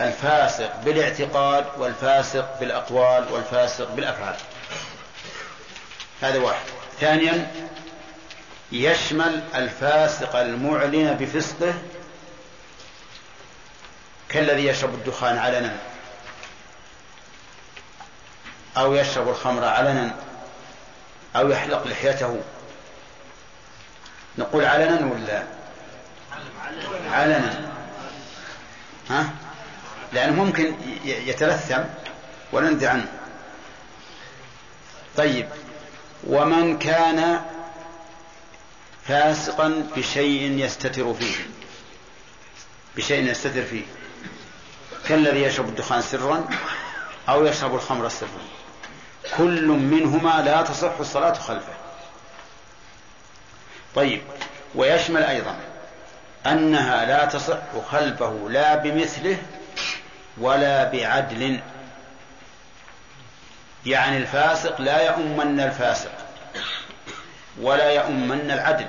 الفاسق بالاعتقاد والفاسق بالأقوال والفاسق بالأفعال. هذا واحد. ثانيا يشمل الفاسق المعلن بفسقه كالذي يشرب الدخان علنا أو يشرب الخمر علنا أو يحلق لحيته. نقول علنا ولا؟ علنا. ها؟ لأنه ممكن يتلثم ونندى عنه. طيب. ومن كان فاسقا بشيء يستتر فيه. بشيء يستتر فيه. كالذي يشرب الدخان سرا أو يشرب الخمر سرا. كل منهما لا تصح الصلاة خلفه. طيب. ويشمل أيضا أنها لا تصح خلفه لا بمثله ولا بعدل. يعني الفاسق لا يؤمن الفاسق ولا يؤمن العدل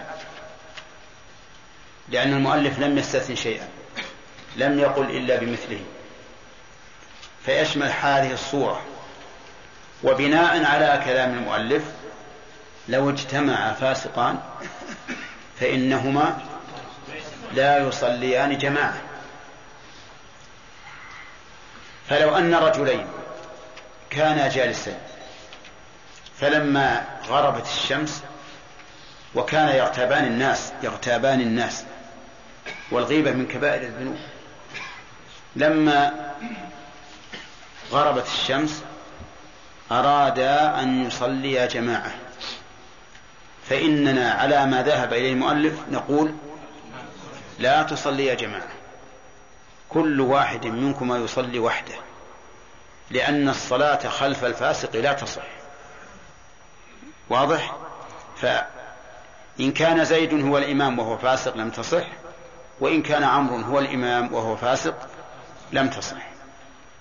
لأن المؤلف لم يستثن شيئا لم يقل إلا بمثله. فيشمل هذه الصورة. وبناء على كلام المؤلف لو اجتمع فاسقان فإنهما لا يصليان جماعة. فلو أن رجلين كانا جالسين فلما غربت الشمس وكان يغتابان الناس يغتابان الناس والغيبة من كبائر الذنوب لما غربت الشمس أرادا أن يصليا جماعة. فإننا على ما ذهب إليه المؤلف نقول لا تصليا جماعة. كل واحد منكما يصلي وحده. لأن الصلاة خلف الفاسق لا تصح. واضح؟ فإن كان زيد هو الإمام وهو فاسق لم تصح وإن كان عمرو هو الإمام وهو فاسق لم تصح.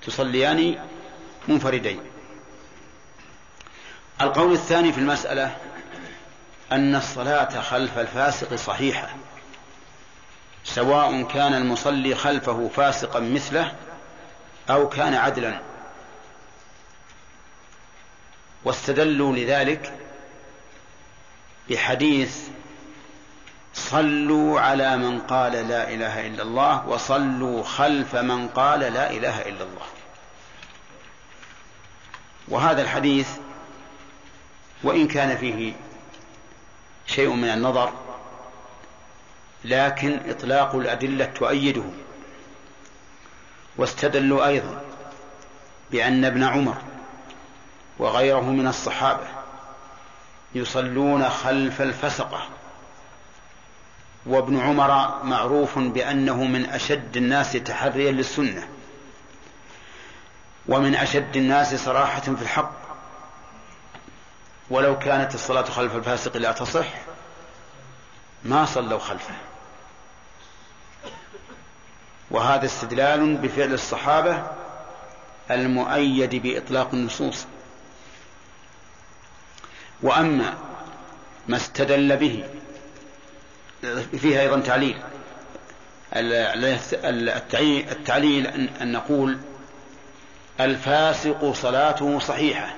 تصليان منفردين. القول الثاني في المسألة أن الصلاة خلف الفاسق صحيحة. سواء كان المصلي خلفه فاسقا مثله أو كان عدلا. واستدلوا لذلك بحديث صلوا على من قال لا إله إلا الله وصلوا خلف من قال لا إله إلا الله. وهذا الحديث وإن كان فيه شيء من النظر لكن إطلاق الأدلة تؤيده. واستدلوا أيضا بأن ابن عمر وغيره من الصحابة يصلون خلف الفسقة وابن عمر معروف بأنه من أشد الناس تحريا للسنة ومن أشد الناس صراحة في الحق. ولو كانت الصلاة خلف الفاسق لا تصح. ما صلوا خلفه. وهذا استدلال بفعل الصحابة المؤيد بإطلاق النصوص. وأما ما استدل به فيها أيضا تعليل. التعليل أن نقول الفاسق صلاته صحيحة.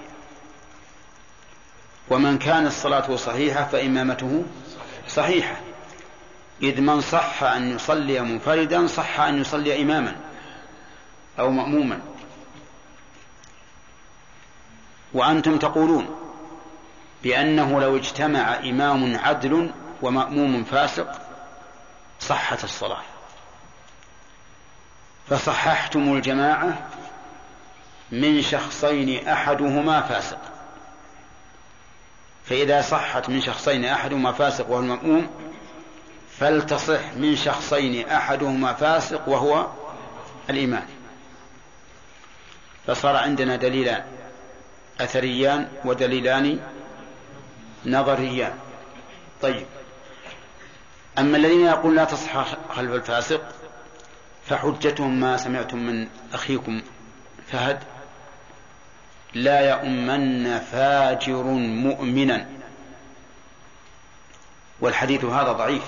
ومن كانت صلاته صحيحة فإمامته صحيحة. إذ من صح أن يصلي منفردا صح أن يصلي إماما أو مأموما. وأنتم تقولون بأنه لو اجتمع إمام عدل ومأموم فاسق صحت الصلاة. فصححتم الجماعة من شخصين أحدهما فاسق. فإذا صحت من شخصين أحدهما فاسق وهو المأموم فلتصح من شخصين أحدهما فاسق وهو الإمام فصار عندنا دليلان أثريان ودليلان نظريان. طيب. أما الذين يقول لا تصح خلف الفاسق فحجتهم ما سمعتم من أخيكم فهد. لا يؤمن فاجر مؤمنا. والحديث هذا ضعيف.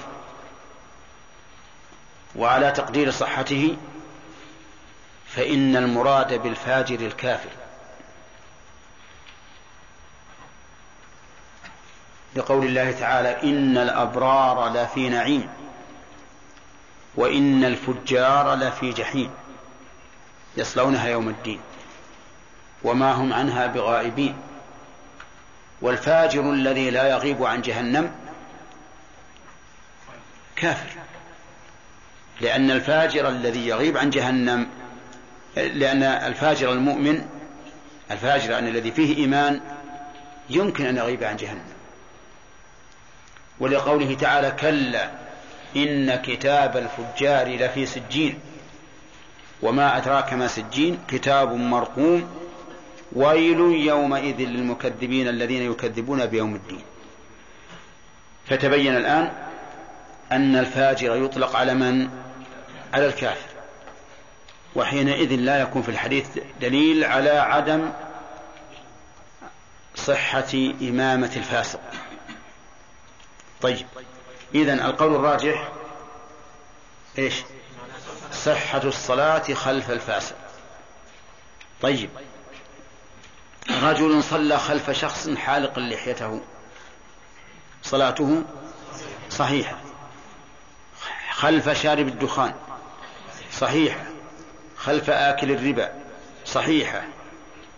وعلى تقدير صحته فإن المراد بالفاجر الكافر. لقول الله تعالى إن الأبرار لفي نعيم وإن الفجار لفي جحيم. يصلونها يوم الدين. وما هم عنها بغائبين. والفاجر الذي لا يغيب عن جهنم كافر. لأن الفاجر الذي يغيب عن جهنم لأن الفاجر المؤمن الفاجر أن الذي فيه إيمان يمكن أن يغيب عن جهنم. ولقوله تعالى كلا إن كتاب الفجار لفي سجين. وما أدراك ما سجين؟ كتاب مرقوم ويل يومئذ للمكذبين الذين يكذبون بيوم الدين. فتبين الآن أن الفاجر يطلق على من؟ على الكافر. وحينئذ لا يكون في الحديث دليل على عدم صحة إمامة الفاسق. طيب إذن القول الراجح إيش؟ صحة الصلاة خلف الفاسق. طيب رجل صلى خلف شخص حالق لحيته. صلاته صحيحة. خلف شارب الدخان. صحيحة. خلف آكل الربا. صحيحة.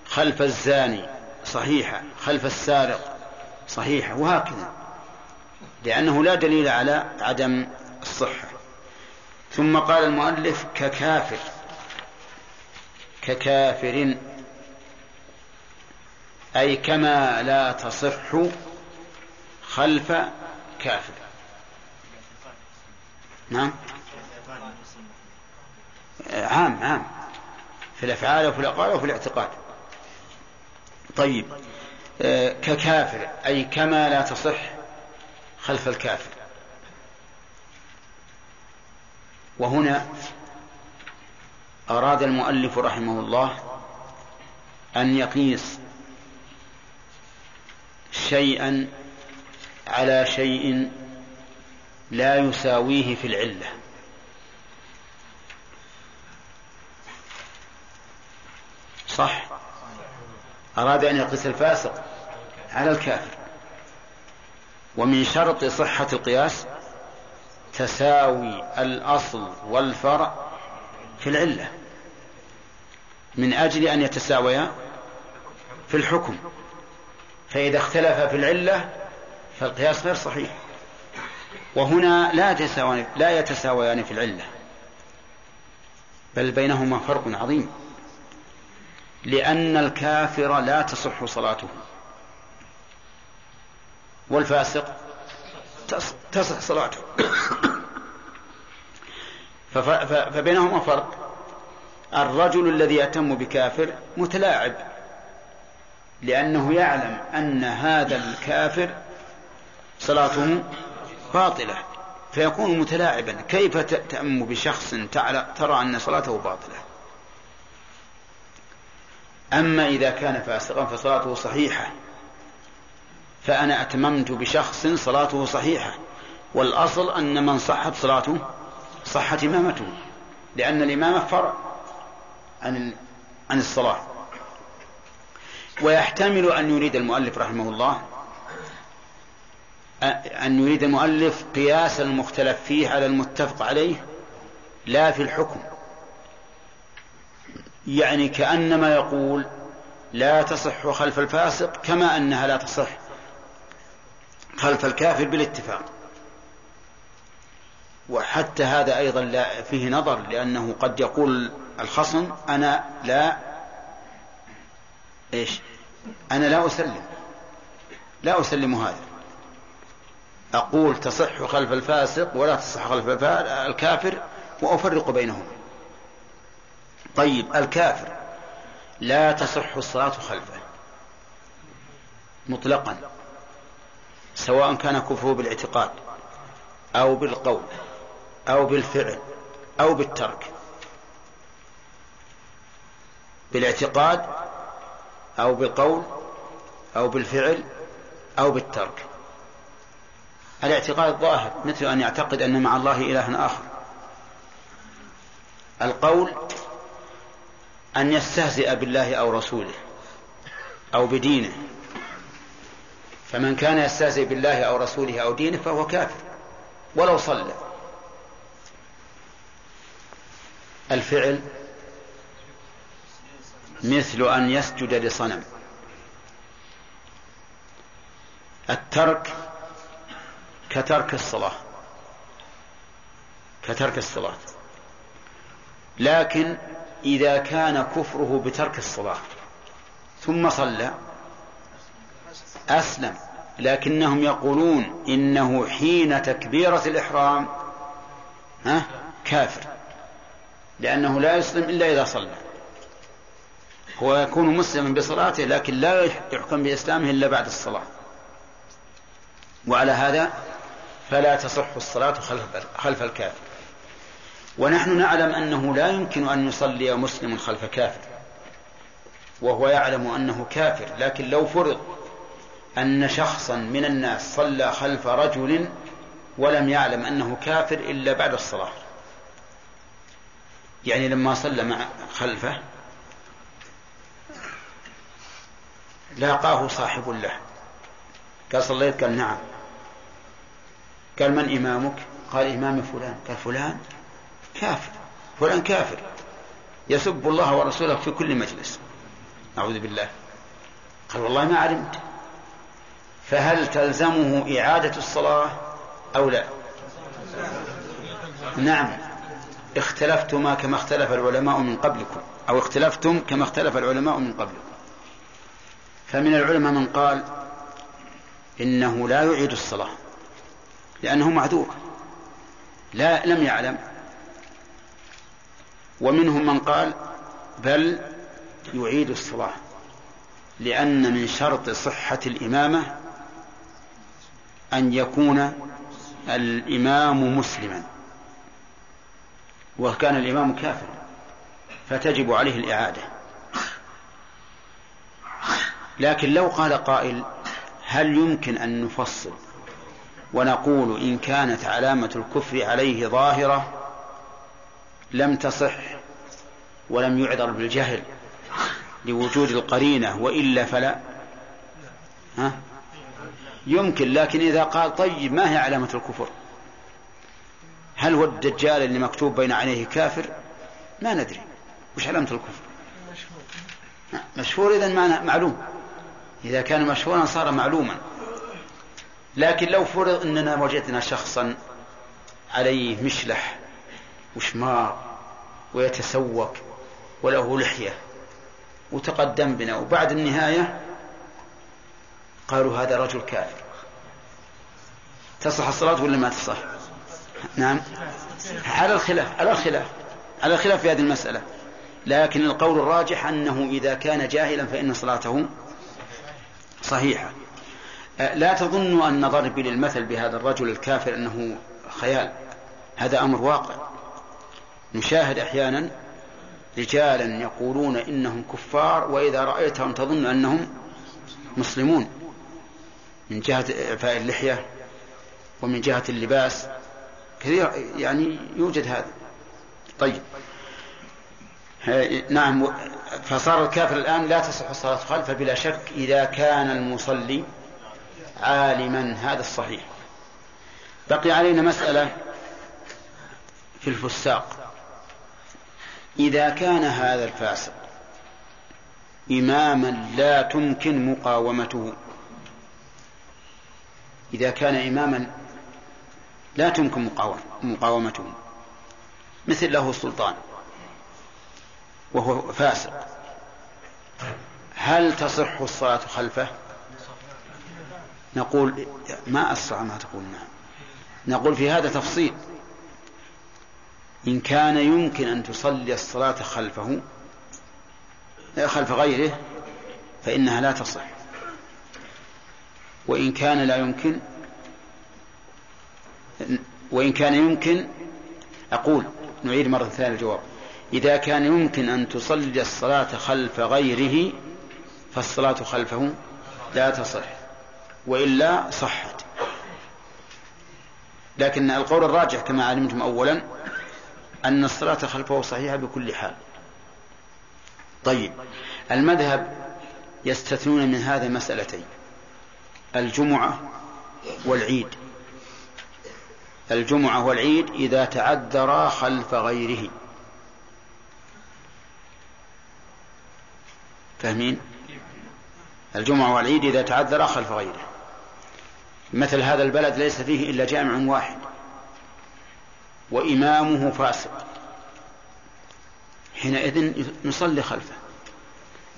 خلف الزاني. صحيحة. خلف السارق. صحيحة. وهكذا. لأنه لا دليل على عدم الصحة. ثم قال المؤلف ككافر. ككافر أي كما لا تصح خلف كافر. نعم. عام عام. في الأفعال وفي الأقوال وفي الاعتقاد. طيب آه، ككافر أي كما لا تصح خلف الكافر. وهنا أراد المؤلف رحمه الله أن يقيس شيئا على شيء لا يساويه في العلة. صح؟ أراد أن يقيس الفاسق على الكافر. ومن شرط صحة القياس تساوي الأصل والفرع في العلة. من أجل أن يتساويا في الحكم. فإذا اختلف في العلة فالقياس غير صحيح. وهنا لا يتساويان لا يتساويان في العلة. بل بينهما فرق عظيم. لأن الكافر لا تصح صلاته. والفاسق تصح صلاته. *coughs* فبينهما فرق. الرجل الذي يهتم بكافر متلاعب. لأنه يعلم أن هذا الكافر صلاته باطلة فيكون متلاعبا. كيف تأم بشخص ترى أن صلاته باطلة؟ أما إذا كان فاسقا فصلاته صحيحة فأنا أتممت بشخص صلاته صحيحة والأصل أن من صحت صلاته صحت إمامته لأن الإمامة فرع عن عن الصلاة. ويحتمل أن يريد المؤلف رحمه الله أن يريد المؤلف قياس المختلف فيه على المتفق عليه لا في الحكم. يعني كأنما يقول لا تصح خلف الفاسق كما أنها لا تصح خلف الكافر بالاتفاق. وحتى هذا أيضا لا فيه نظر لأنه قد يقول الخصم أنا لا إيش؟ أنا لا أسلم. لا أسلم هذا. أقول تصح خلف الفاسق ولا تصح خلف الكافر وأفرق بينهما. طيب الكافر لا تصح الصلاة خلفه. مطلقا. سواء كان كفره بالاعتقاد أو بالقول أو بالفعل أو بالترك. بالاعتقاد أو بالقول أو بالفعل أو بالترك. الاعتقاد ظاهر مثل أن يعتقد أن مع الله إلها آخر. القول أن يستهزئ بالله أو رسوله أو بدينه. فمن كان يستهزئ بالله أو رسوله أو دينه فهو كافر ولو صلى. الفعل مثل أن يسجد لصنم. الترك كترك الصلاة. كترك الصلاة. لكن إذا كان كفره بترك الصلاة ثم صلى أسلم. لكنهم يقولون إنه حين تكبيرة الإحرام ها كافر. لأنه لا يسلم إلا إذا صلى. هو يكون مسلما بصلاته لكن لا يحكم بإسلامه إلا بعد الصلاة. وعلى هذا فلا تصح الصلاة خلف الكافر. ونحن نعلم أنه لا يمكن أن يصلي مسلم خلف كافر. وهو يعلم أنه كافر لكن لو فرض أن شخصا من الناس صلى خلف رجل ولم يعلم أنه كافر إلا بعد الصلاة. يعني لما صلى مع خلفه لاقاه صاحب له. قال صليت؟ قال نعم. قال من إمامك؟ قال إمام فلان. قال فلان كافر. فلان كافر. يسب الله ورسوله في كل مجلس. أعوذ بالله. قال والله ما علمت. فهل تلزمه إعادة الصلاة أو لا؟ نعم. اختلفتما كما اختلف العلماء من قبلكم. أو اختلفتم كما اختلف العلماء من قبلكم. فمن العلماء من قال إنه لا يعيد الصلاة لأنه معذور لا لم يعلم. ومنهم من قال بل يعيد الصلاة لأن من شرط صحة الإمامة أن يكون الإمام مسلما وكان الإمام كافرا فتجب عليه الإعادة. لكن لو قال قائل هل يمكن أن نفصل ونقول إن كانت علامة الكفر عليه ظاهرة؟ لم تصح ولم يعذر بالجهل لوجود القرينة وإلا فلا. ها؟ يمكن لكن إذا قال طيب ما هي علامة الكفر؟ هل هو الدجال اللي مكتوب بين عينيه كافر؟ ما ندري. وش علامة الكفر؟ مشهور. إذا معلوم. إذا كان مشهورا صار معلوما. لكن لو فرض أننا وجدنا شخصا عليه مشلح وشمار ويتسوق وله لحية وتقدم بنا وبعد النهاية قالوا هذا رجل كافر. تصح الصلاة ولا ما تصح؟ نعم. على الخلاف على الخلاف على الخلاف في هذه المسألة. لكن القول الراجح أنه إذا كان جاهلا فإن صلاته صحيحة. لا تظنوا أن ضربي للمثل بهذا الرجل الكافر أنه خيال. هذا أمر واقع. نشاهد أحيانا رجالا يقولون إنهم كفار وإذا رأيتهم تظن أنهم مسلمون. من جهة إعفاء اللحية ومن جهة اللباس. كثير يعني يوجد هذا. طيب. نعم فصار الكافر الآن لا تصح الصلاة خلفه بلا شك إذا كان المصلي عالما هذا الصحيح. بقي علينا مسألة في الفساق. إذا كان هذا الفاسق إماما لا تمكن مقاومته. إذا كان إماما لا تمكن مقاومته. مثل له سلطان وهو فاسق هل تصح الصلاة خلفه؟ نقول ما أسرع ما تقول نعم. نقول في هذا تفصيل. إن كان يمكن أن تصلي الصلاة خلفه خلف غيره فإنها لا تصح. وإن كان لا يمكن وإن كان يمكن أقول نعيد مرة ثانية الجواب. إذا كان يمكن أن تصلي الصلاة خلف غيره فالصلاة خلفه لا تصح وإلا صحت. لكن القول الراجح كما علمتم أولا أن الصلاة خلفه صحيحة بكل حال. طيب المذهب يستثنون من هذا مسألتين الجمعة والعيد. الجمعة والعيد إذا تعذرا خلف غيره. فاهمين؟ الجمعة والعيد إذا تعذرا خلف غيره. مثل هذا البلد ليس فيه إلا جامع واحد. وإمامه فاسق. حينئذ نصلي خلفه.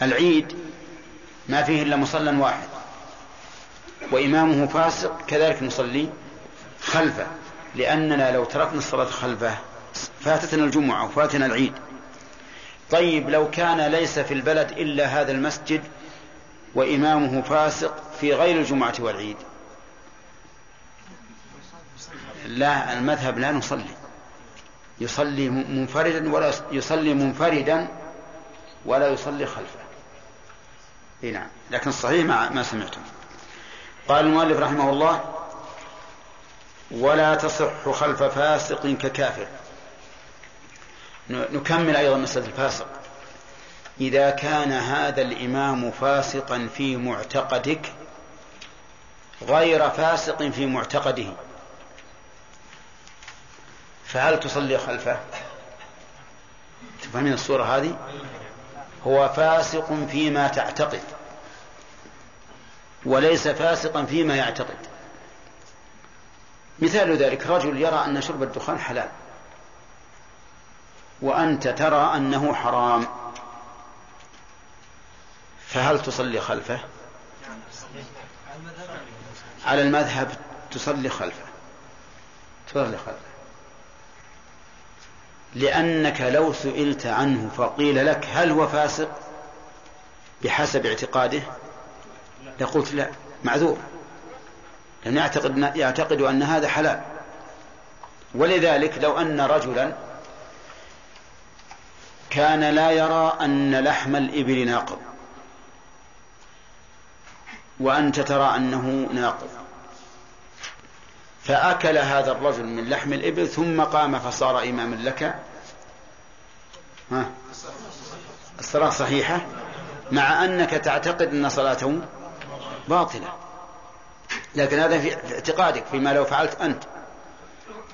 العيد ما فيه إلا مصلى واحد. وإمامه فاسق كذلك نصلي خلفه. لأننا لو تركنا الصلاة خلفه فاتتنا الجمعة وفاتنا العيد. طيب لو كان ليس في البلد إلا هذا المسجد وإمامه فاسق في غير الجمعة والعيد. لا المذهب لا نصلي. يصلي منفردا ولا يصلي منفردا ولا يصلي خلفه. إي نعم. لكن الصحيح ما, ما سمعتم. قال المؤلف رحمه الله ولا تصح خلف فاسق ككافر. نكمل أيضا مسألة الفاسق. إذا كان هذا الإمام فاسقا في معتقدك غير فاسق في معتقده فهل تصلي خلفه؟ تفهمين الصورة هذه؟ هو فاسق فيما تعتقد وليس فاسقا فيما يعتقد. مثال ذلك رجل يرى أن شرب الدخان حلال. وأنت ترى أنه حرام. فهل تصلي خلفه؟ على المذهب تصلي خلفه. تصلي خلفه. لأنك لو سئلت عنه فقيل لك هل هو فاسق؟ بحسب اعتقاده؟ لقلت لا معذور. لأنه يعتقد, يعتقد أن هذا حلال. ولذلك لو أن رجلا كان لا يرى أن لحم الإبل ناقض. وأنت ترى أنه ناقض. فأكل هذا الرجل من لحم الإبل ثم قام فصار إماما لك. ها؟ الصلاة صحيحة. مع أنك تعتقد أن صلاته باطلة. لكن هذا في اعتقادك فيما لو فعلت أنت.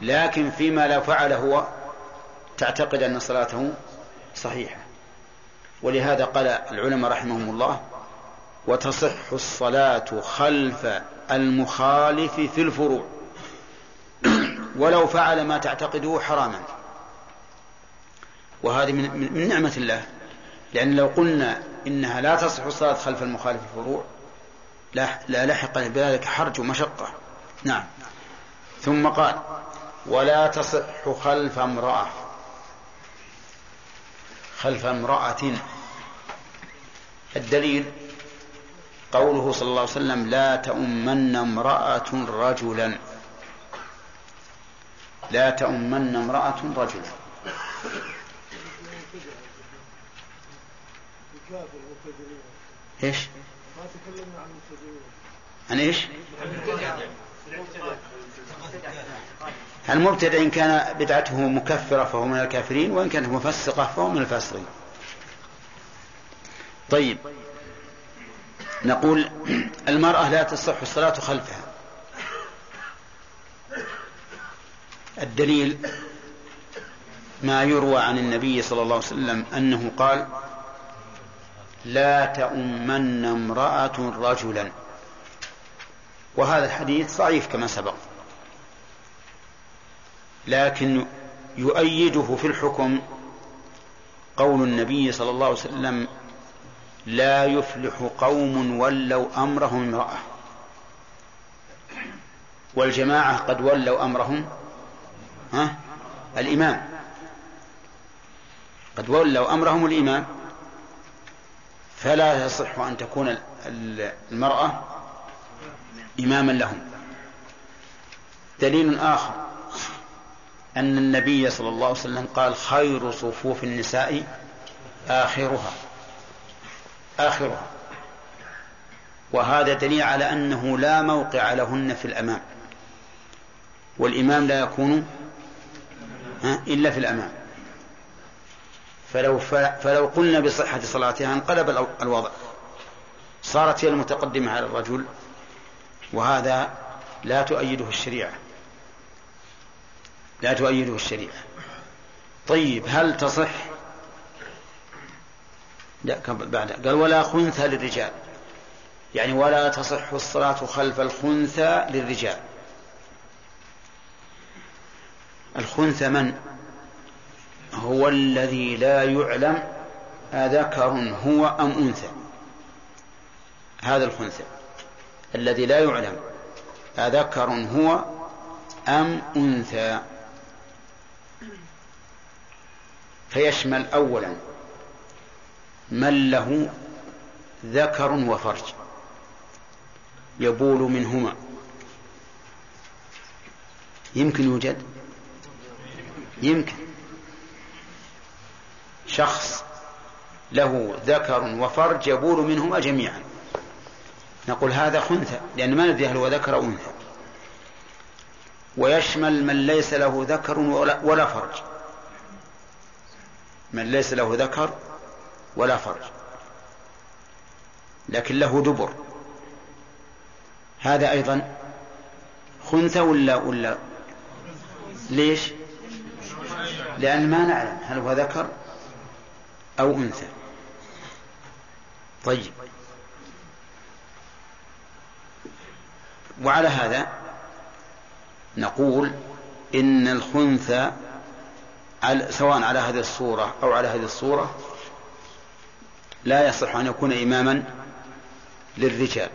لكن فيما لو فعل هو تعتقد أن صلاته صحيحة. ولهذا قال العلماء رحمهم الله وتصح الصلاة خلف المخالف في الفروع. ولو فعل ما تعتقده حراما. وهذه من, نعمة الله. لأن لو قلنا إنها لا تصح الصلاة خلف المخالف في الفروع لا, لا لحق بذلك حرج ومشقة. نعم. ثم قال ولا تصح خلف امرأة. خلف امرأة الدليل قوله صلى الله عليه وسلم لا تؤمن امرأة رجلا لا تؤمن امرأة رجلا إيش؟ عن إيش؟ المبتدع إن كان بدعته مكفرة فهو من الكافرين وإن كانت مفسقة فهو من الفاسقين. طيب. نقول المرأة لا تصح الصلاة خلفها. الدليل ما يروى عن النبي صلى الله عليه وسلم أنه قال لا تؤمن امرأة رجلا. وهذا الحديث ضعيف كما سبق. لكن يؤيده في الحكم قول النبي صلى الله عليه وسلم لا يفلح قوم ولوا أمرهم امرأة. والجماعة قد ولوا أمرهم ها؟ الإمام. قد ولوا أمرهم الإمام. فلا يصح أن تكون المرأة إماما لهم. دليل آخر. أن النبي صلى الله عليه وسلم قال خير صفوف النساء آخرها. آخرها. وهذا دليل على أنه لا موقع لهن في الأمام. والإمام لا يكون إلا في الأمام. فلو فلو قلنا بصحة صلاتها انقلب الوضع. صارت هي المتقدمة على الرجل وهذا لا تؤيده الشريعة. لا تؤيده الشريعة. طيب هل تصح؟ لا بعد. قال ولا خنثى للرجال. يعني ولا تصح الصلاة خلف الخنثى للرجال. الخنثى من؟ هو الذي لا يعلم أذكر هو أم أنثى. هذا الخنثى الذي لا يعلم أذكر هو أم أنثى. فيشمل أولا من له ذكر وفرج يبول منهما. يمكن يوجد؟ يمكن. شخص له ذكر وفرج يبول منهما جميعا. نقول هذا خنثى لأن ما ندري هل هو ذكر أو أنثى. ويشمل من ليس له ذكر ولا, فرج. من ليس له ذكر ولا فرج. لكن له دبر. هذا أيضا خنثى ولا ولا ليش؟ لأن ما نعلم هل هو ذكر أو أنثى. طيب. وعلى هذا نقول إن الخنثى سواء على هذه الصورة أو على هذه الصورة لا يصح أن يكون إماما للرجال.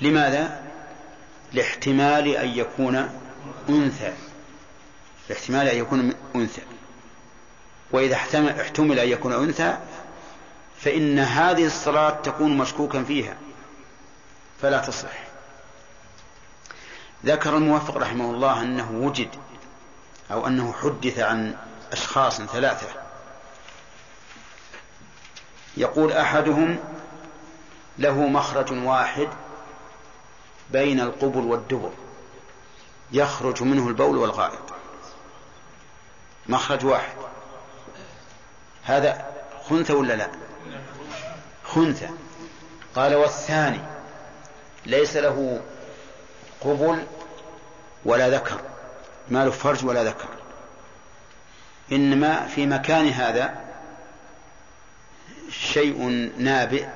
لماذا؟ لاحتمال أن يكون أنثى. لاحتمال أن يكون أنثى. وإذا احتمل أن يكون أنثى فإن هذه الصلاة تكون مشكوكا فيها. فلا تصح. ذكر الموفق رحمه الله أنه وجد أو أنه حدث عن أشخاص ثلاثة. يقول أحدهم له مخرج واحد بين القبل والدبر يخرج منه البول والغائط. مخرج واحد. هذا خنثى ولا لا؟ خنثى. قال والثاني ليس له قبل ولا ذكر ما له فرج ولا ذكر. إنما في مكان هذا شيء نابئ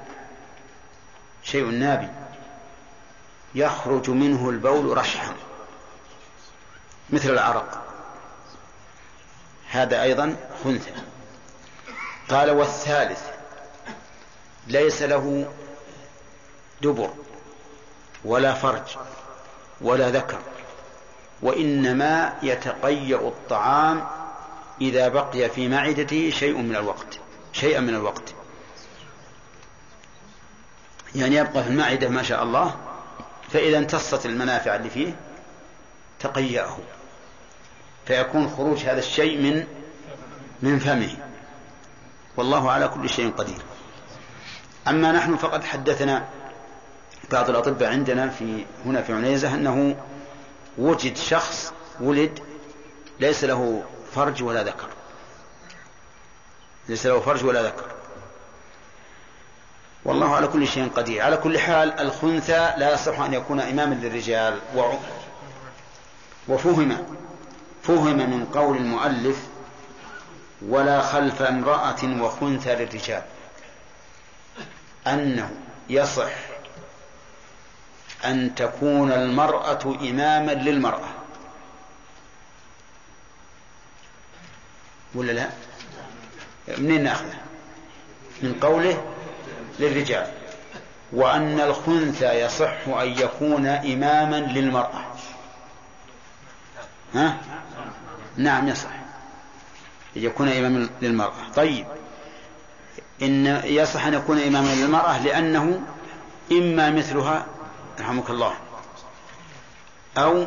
شيء نابئ. يخرج منه البول رشحا مثل العرق. هذا أيضا خنثى. قال والثالث ليس له دبر ولا فرج ولا ذكر وإنما يتقيأ الطعام إذا بقي في معدته شيء من الوقت شيئا من الوقت. يعني يبقى في المعدة ما شاء الله فإذا امتصت المنافع اللي فيه تقيأه. فيكون خروج هذا الشيء من من فمه. والله على كل شيء قدير. أما نحن فقد حدثنا بعض الأطباء عندنا في هنا في عنيزة أنه وجد شخص ولد ليس له فرج ولا ذكر. ليس له فرج ولا ذكر. والله على كل شيء قدير. على كل حال الخنثى لا يصح أن يكون إماما للرجال. وفهم فهم من قول المؤلف ولا خلف امرأة وخنثى للرجال. أنه يصح أن تكون المرأة إماما للمرأة. ولا لا؟ منين ناخذه من قوله للرجال. وأن الخنثى يصح أن يكون إماما للمرأة. ها؟ نعم يصح. أن يكون إماما للمرأة. طيب. إن يصح أن يكون إماما للمرأة لأنه إما مثلها رحمك الله أو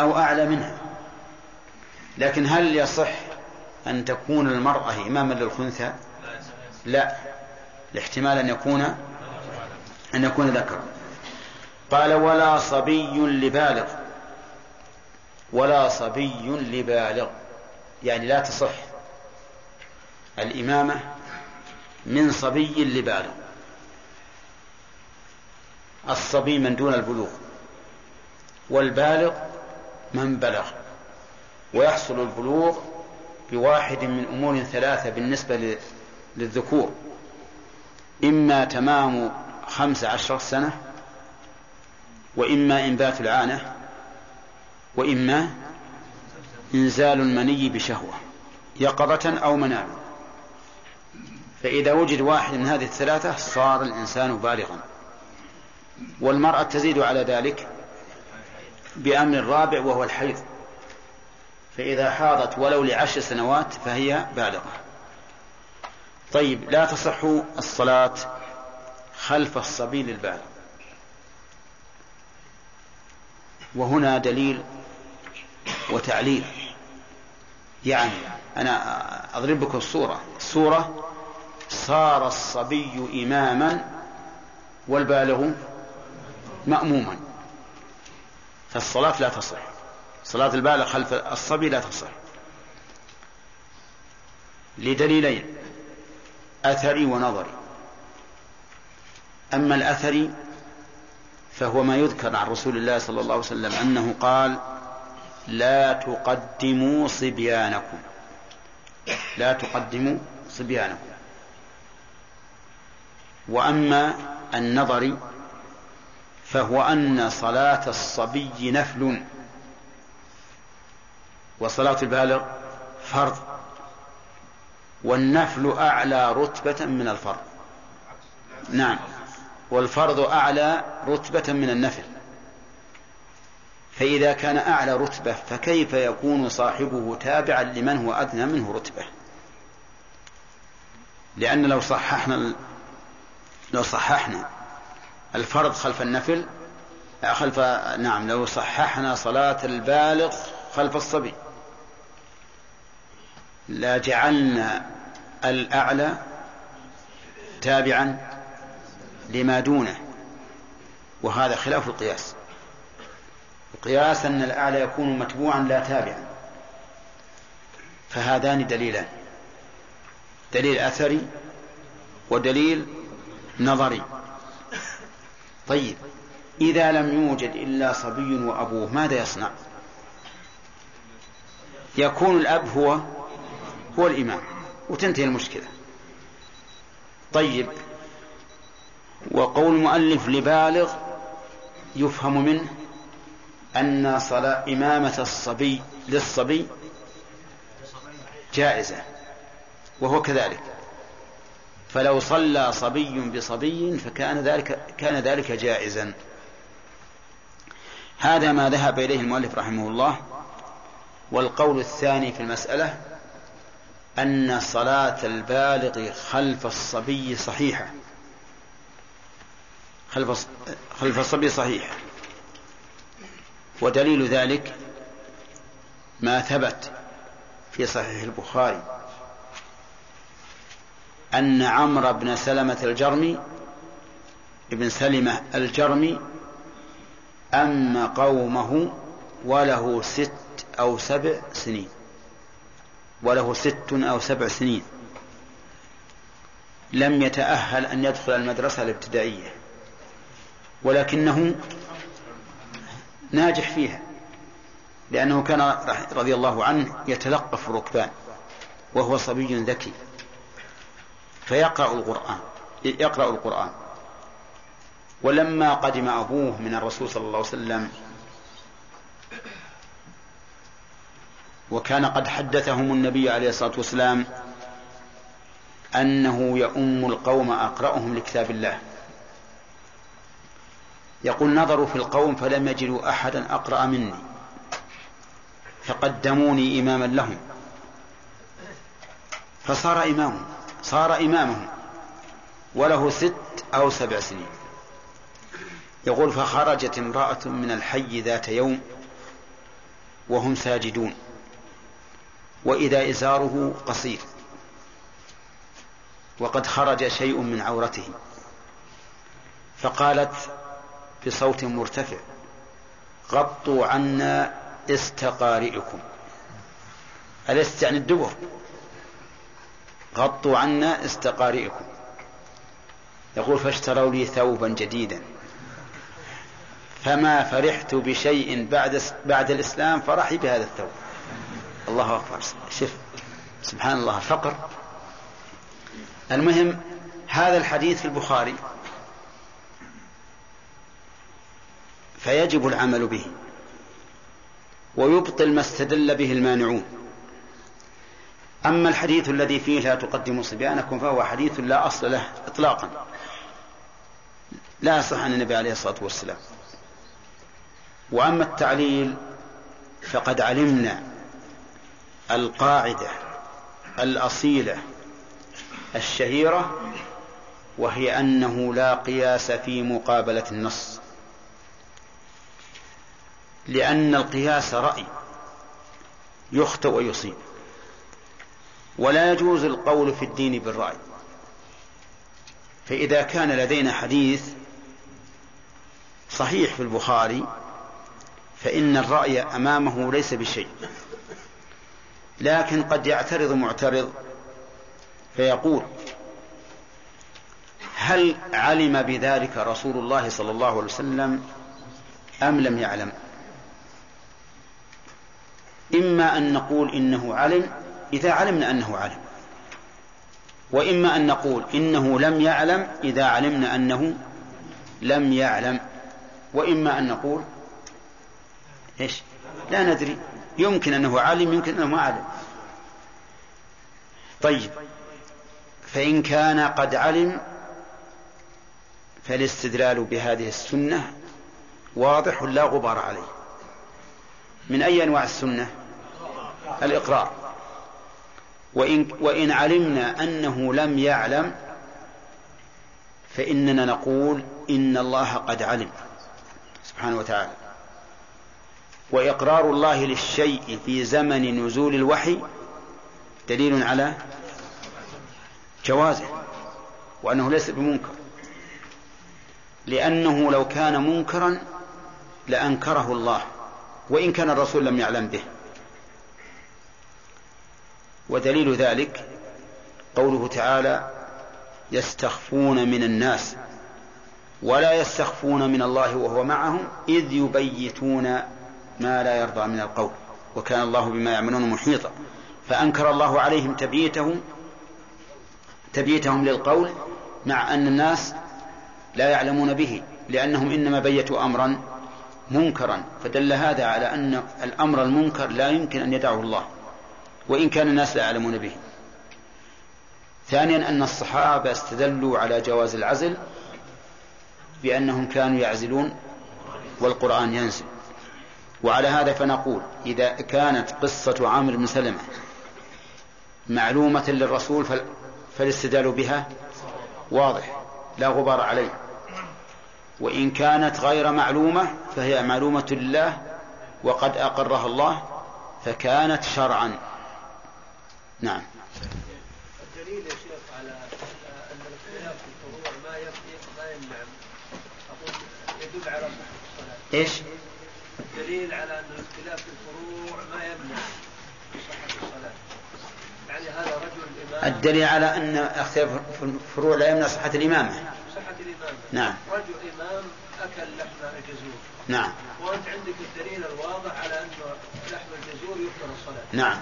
أو أعلى منها. لكن هل يصح أن تكون المرأة إماما للخنثى؟ لا. لاحتمال أن يكون أن يكون ذكر قال ولا صبي لبالغ. ولا صبي لبالغ. يعني لا تصح الإمامة من صبي لبالغ. الصبي من دون البلوغ والبالغ من بلغ. ويحصل البلوغ بواحد من أمور ثلاثة بالنسبة للذكور. إما تمام خمس عشر سنة وإما إنبات العانة وإما إنزال المني بشهوة يقظة أو منام فإذا وجد واحد من هذه الثلاثة صار الإنسان بالغا. والمرأة تزيد على ذلك بأمر رابع وهو الحيض. فإذا حاضت ولو لعشر سنوات فهي بالغة. طيب لا تصح الصلاة خلف الصبي للبالغ. وهنا دليل وتعليل. يعني أنا أضرب لكم الصورة. الصورة صار الصبي إماما والبالغ مأموما. فالصلاة لا تصح. صلاة البالغ خلف الصبي لا تصح لدليلين أثري ونظري. أما الأثري فهو ما يذكر عن رسول الله صلى الله عليه وسلم أنه قال لا تقدموا صبيانكم. لا تقدموا صبيانكم. وأما النظر فهو أن صلاة الصبي نفل. وصلاة البالغ فرض والنفل أعلى رتبة من الفرض. نعم. والفرض أعلى رتبة من النفل. فإذا كان أعلى رتبة فكيف يكون صاحبه تابعا لمن هو أدنى منه رتبة؟ لأن لو صححنا لو صححنا الفرض خلف النفل خلف نعم لو صححنا صلاة البالغ خلف الصبي. لجعلنا الأعلى تابعا لما دونه وهذا خلاف القياس. القياس أن الأعلى يكون متبوعا لا تابعا فهذان دليلان. دليل أثري ودليل نظري. طيب إذا لم يوجد إلا صبي وأبوه ماذا يصنع؟ يكون الأب هو هو الإمام وتنتهي المشكلة. طيب وقول المؤلف لبالغ يفهم منه أن صلاة إمامة الصبي للصبي جائزة وهو كذلك. فلو صلى صبي بصبي فكان ذلك كان ذلك جائزا. هذا ما ذهب إليه المؤلف رحمه الله والقول الثاني في المسألة أن صلاة البالغ خلف الصبي صحيحة. خلف خلف الصبي صحيحة ودليل ذلك ما ثبت في صحيح البخاري أن عمرو بن سلمة الجرمي ابن سلمة الجرمي أما قومه وله ست أو سبع سنين. وله ست أو سبع سنين. لم يتأهل أن يدخل المدرسة الابتدائية. ولكنه ناجح فيها. لأنه كان رضي الله عنه يتلقف الركبان. وهو صبي ذكي. فيقرأ القرآن. يقرأ القرآن. ولما قدم أبوه من الرسول صلى الله عليه وسلم وكان قد حدثهم النبي عليه الصلاة والسلام أنه يؤم القوم أقرأهم لكتاب الله. يقول نظروا في القوم فلم يجدوا أحدا أقرأ مني. فقدموني إماما لهم. فصار إمامهم صار إمامهم. وله ست أو سبع سنين. يقول فخرجت امرأة من الحي ذات يوم وهم ساجدون. وإذا إزاره قصير. وقد خرج شيء من عورته. فقالت بصوت مرتفع غطوا عنا استقارئكم. ألست يعني الدبر؟ غطوا عنا استقارئكم. يقول فاشتروا لي ثوبا جديدا. فما فرحت بشيء بعد بعد الإسلام فرحي بهذا الثوب. الله أكبر. شف سبحان الله فقر. المهم هذا الحديث في البخاري. فيجب العمل به. ويبطل ما استدل به المانعون. أما الحديث الذي فيه لا تقدموا صبيانكم فهو حديث لا أصل له إطلاقا. لا يصح عن النبي عليه الصلاة والسلام. وأما التعليل فقد علمنا القاعدة الأصيلة الشهيرة وهي أنه لا قياس في مقابلة النص. لأن القياس رأي يخطئ ويصيب. ولا يجوز القول في الدين بالرأي. فإذا كان لدينا حديث صحيح في البخاري فإن الرأي أمامه ليس بشيء. لكن قد يعترض معترض فيقول هل علم بذلك رسول الله صلى الله عليه وسلم أم لم يعلم؟ إما أن نقول إنه علم إذا علمنا أنه علم وإما أن نقول إنه لم يعلم إذا علمنا أنه لم يعلم وإما أن نقول إيش؟ لا ندري. يمكن أنه عالم يمكن أنه ما علم طيب فإن كان قد علم فالاستدلال بهذه السنة واضح لا غبار عليه. من أي أنواع السنة؟ الإقرار. وإن, وإن علمنا أنه لم يعلم فإننا نقول إن الله قد علم. سبحانه وتعالى. وإقرار الله للشيء في زمن نزول الوحي دليل على جوازه وأنه ليس بمنكر. لأنه لو كان منكرا لأنكره الله وإن كان الرسول لم يعلم به. ودليل ذلك قوله تعالى يستخفون من الناس ولا يستخفون من الله وهو معهم إذ يبيتون ما لا يرضى من القول وكان الله بما يعملون محيطا. فأنكر الله عليهم تبييتهم تبييتهم للقول مع أن الناس لا يعلمون به لأنهم إنما بيتوا أمرا منكرا. فدل هذا على أن الأمر المنكر لا يمكن أن يدعه الله وإن كان الناس لا يعلمون به. ثانيا أن الصحابة استدلوا على جواز العزل بأنهم كانوا يعزلون والقرآن ينزل. وعلى هذا فنقول إذا كانت قصة عامر بن سلمة معلومة للرسول فالاستدلال بها واضح لا غبار عليه وإن كانت غير معلومة فهي معلومة لله وقد أقرها الله فكانت شرعا نعم
الدليل يا شيخ على أن الاختلاف في الفروع ما ما يمنع أقول يدل على صحة الصلاة.
إيش؟
الدليل على أن الاختلاف في الفروع ما يمنع صحة الصلاة. يعني هذا رجل امام
الدليل على أن اختلاف الفروع لا يمنع صحة الإمامة.
صحة الإمامة.
نعم.
رجل إمام أكل لحم الجزور.
نعم.
وأنت عندك الدليل الواضح على أن لحم الجزور يفطر الصلاة.
نعم.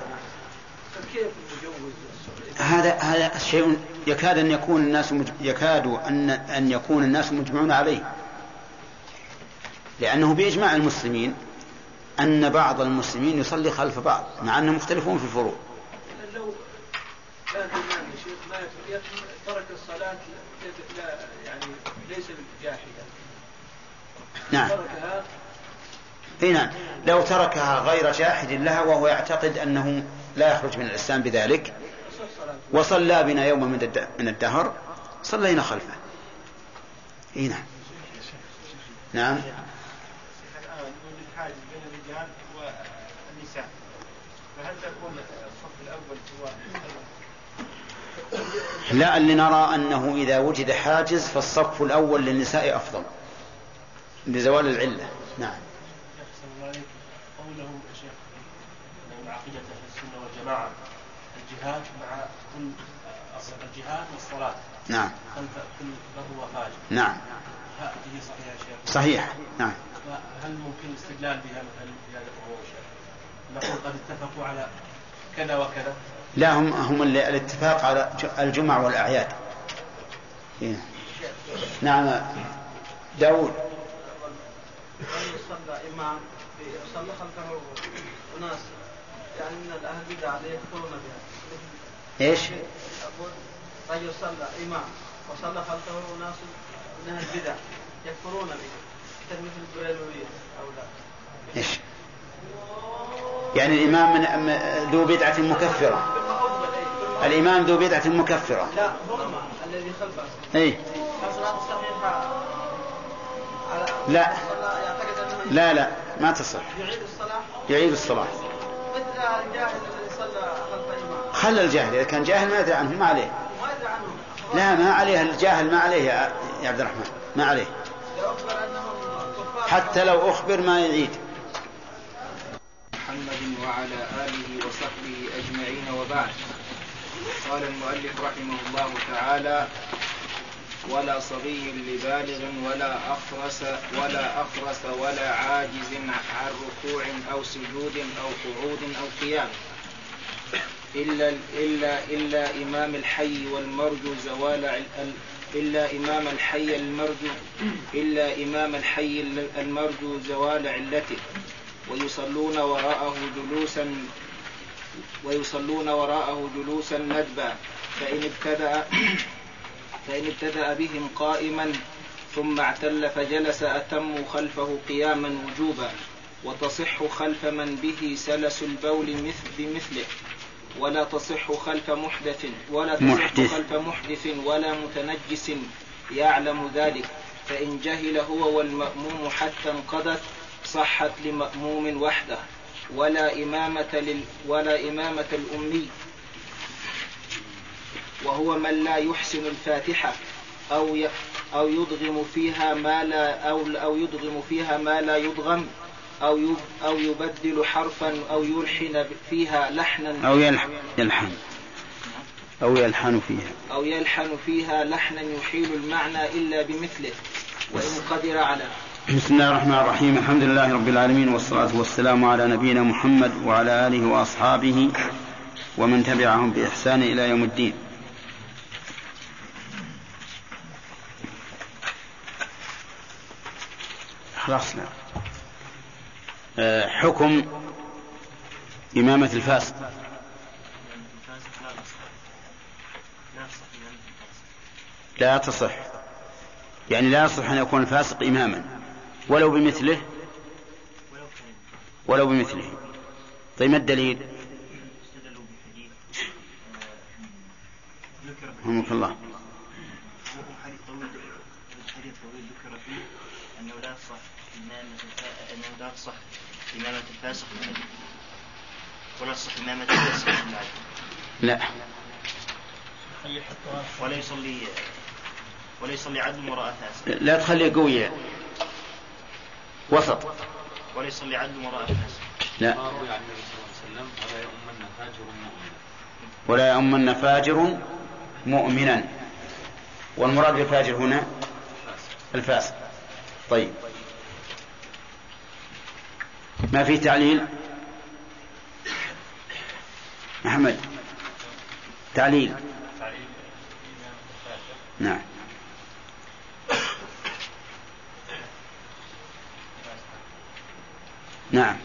فكيف نجوز
هذا هذا شيء يكاد أن يكون الناس مج... يكاد أن أن يكون الناس مجمعون عليه لأنه بإجماع المسلمين أن بعض المسلمين يصلي خلف بعض مع أنهم مختلفون في الفروع.
لو كان الإمام يا شيخ ما ترك الصلاة لا يعني ليس جاحدا.
نعم.
تركها؟
إي نعم. لو تركها غير جاحد لها وهو يعتقد أنه لا يخرج من الإسلام بذلك وصلى بنا يوما من الدهر صلينا خلفه. إي نعم. نعم
الحاجز بين الرجال والنساء فهل تكون الصف الأول هو
لا اللي نرى أنه إذا وجد حاجز فالصف الأول للنساء أفضل لزوال العلة. نعم.
قوله يا شيخ من عقيده أهل السنة والجماعة الجهاد مع كل الجهاد والصلاة.
نعم.
خلف كل بر وفاجر
نعم.
هذه صحيحة يا شيخ.
صحيح. نعم.
هل ممكن الاستدلال بها مثلا في هذا وهو نقول قد اتفقوا على كذا وكذا.
لا هم هم الاتفاق على الجمع والأعياد إيه. نعم داود
يصلى خلفه اناس يعني من بها
إيش؟
أقول رجل صلى امام وصلى خلفه اناس من أهل البدع يكفرون به مثل أو لا
إيش؟ يعني الإمام من ذو بدعة مكفرة. الإمام ذو بدعة مكفرة.
لا هم الذي خلفه. على
لا. لا لا ما تصح.
يعيد الصلاة؟
يعيد الصلاة.
مثل الجاهل الذي صلى خلف
خلى الجاهل إذا كان جاهل ما يدري عنه ما عليه.
ما يدري عنه.
لا ما عليه الجاهل ما عليه يا عبد الرحمن ما عليه. حتى لو أخبر ما يعيد.
محمد وعلى آله وصحبه أجمعين وبعد. قال المؤلف رحمه الله تعالى ولا صبي لبالغ ولا أخرس ولا أخرس ولا عاجز عن ركوع أو سجود أو قعود أو قيام إلا إلا إلا إمام الحي والمرجو زوال ال- إلا إمام الحي المرجو إلا إمام الحي المرجو زوال علته. ويصلون وراءه جلوسا ويصلون وراءه جلوسا ندبا. فإن ابتدأ فإن ابتدأ بهم قائما ثم اعتل فجلس أتموا خلفه قياما وجوبا. وتصح خلف من به سلس البول مثل بمثله. ولا تصح خلف محدث ولا تصح
محدث.
خلف محدث ولا متنجس يعلم ذلك. فإن جهل هو والمأموم حتى انقضت صحت لمأموم وحده ولا إمامة لل ولا إمامة الأمي. وهو من لا يحسن الفاتحة أو ي... أو يدغم فيها ما لا أو أو يدغم فيها ما لا يدغم أو يب... أو يبدل حرفا أو يلحن فيها لحنا.
أو يلح- يلحن. أو يلحن فيها.
أو يلحن فيها لحنا يحيل المعنى إلا بمثله وإن قدر على.
بسم الله الرحمن الرحيم. الحمد لله رب العالمين والصلاة والسلام على نبينا محمد وعلى آله وأصحابه ومن تبعهم بإحسان إلى يوم الدين. خلاص لا آه، حكم إمامة الفاسق. لا تصح. يعني لا يصح أن يكون الفاسق إماما. ولو بمثله ولو بمثله. طيب ما الدليل؟ رحمك الله.
انه لا. تصح انه لا تصح امامه الفاسق. ولا تصح امامه الفاسق
لا
ولا يصلي ولا يصلي عدل وراء فاسق
لا تخليه قوي وسط.
ولا يصلي عدل وراء
لا.
روي عن النبي صلى الله عليه وسلم ولا يؤمن فاجر مؤمن.
ولا يؤمن فاجر مؤمنا. والمراد بالفاجر هنا الفاسق. طيب. ما في تعليل؟ محمد. تعليل. نعم. نعم.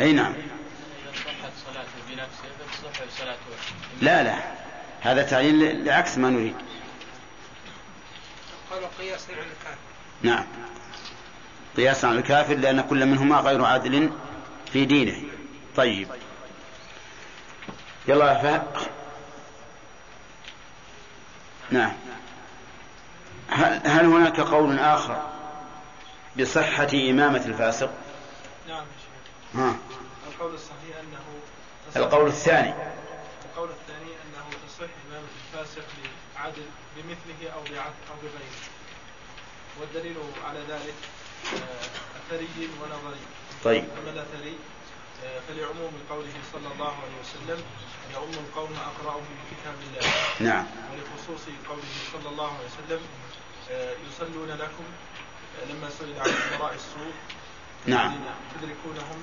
أي نعم. لا لا. هذا تعليل لعكس ما نريد.
قالوا قياسا على الكافر.
نعم. قياسا على الكافر لأن كل منهما غير عادل في دينه. طيب. يلا يا فهد. نعم. هل, هل هناك قول آخر بصحة إمامة الفاسق؟
نعم يا شيخ.
ها.
القول الصحيح أنه
القول الثاني.
القول الثاني أنه تصح إمامة الفاسق بعدل بمثله أو أو بغيره والدليل على ذلك آه، أثري ونظري.
طيب.
أما الأثري آه، فلعموم قوله صلى الله عليه وسلم يؤم القوم أقرأهم بكتاب الله.
نعم.
ولخصوص قوله صلى الله عليه وسلم آه، يصلون لكم لما سئل عن امراء السوء
نعم.
تدركونهم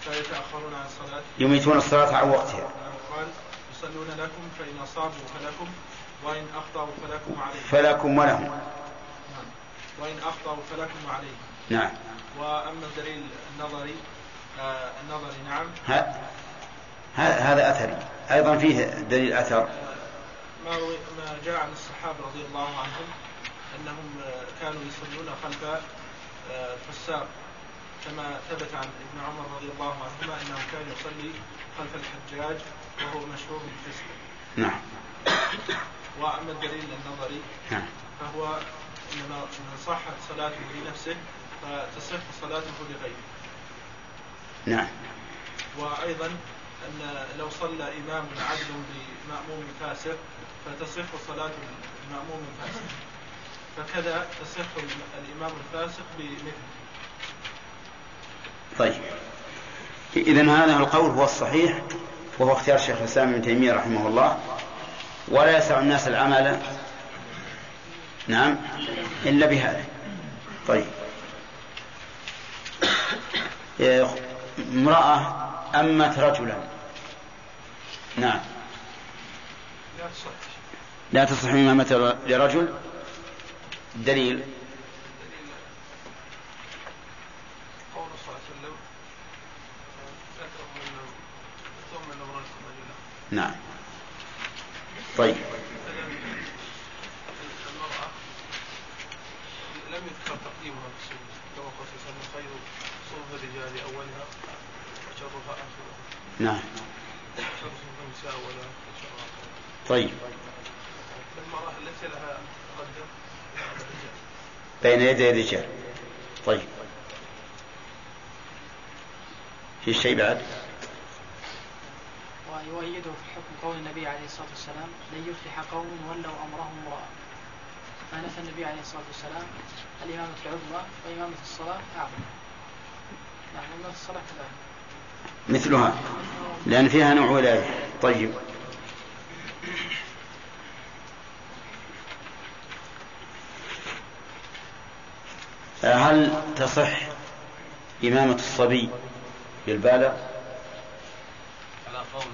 فيتأخرون عن الصلاة.
يميتون الصلاة عن وقتها.
قال يصلون لكم فإن أصابوا فلكم وإن أخطأوا فلكم عليهم.
فلكم ولهم.
نعم. وإن أخطأوا فلكم عليهم.
نعم.
وأما الدليل النظري آه النظري نعم.
هذا أثري. أيضا فيه دليل أثر.
ما, ما جاء عن الصحابة رضي الله عنهم أنهم آه، كانوا يصلون خلف آه، الفساق كما ثبت عن ابن عمر رضي الله عنهما أنه كان يصلي خلف الحجاج وهو مشهور بالفسق
نعم.
وأما الدليل النظري
نعم.
فهو إنما من صحت صلاته لنفسه فتصح صلاته لغيره.
نعم.
وأيضا أن لو صلى إمام عدل بمأموم فاسق فتصح صلاة المأموم الفاسق فكذا تصح الإمام الفاسق بمثله.
طيب. إذا هذا القول هو الصحيح وهو اختيار شيخ الإسلام ابن تيمية رحمه الله. ولا يسع الناس العمل. نعم. إلا بهذا. طيب. امرأة أمت رجلا. نعم. لا تصح إمامة لرجل دليل
قول صلى الله عليه وسلم ذكر من ثم من امرأة رجلا
نعم. طيب.
لم يذكر تقديمها في السنة كما قال صلى الله خير صنف الرجال أولها وشرها آخرها.
نعم.
شر النساء أولها وشرها
طيب.
المرأة التي لها تقدم
بين يدي الرجال. طيب. في شيء بعد؟
ويؤيده في حكم قول النبي عليه الصلاة والسلام لن يفلح قوم ولوا أمرهم امرأة. فنفى النبي عليه الصلاة والسلام الإمامة العظمى وإمامة الصلاة أعظم. نعم إمامة الصلاة كذلك.
مثلها لأن فيها نوع ولاية. طيب. هل تصح إمامة الصبي بالبالغ
على قول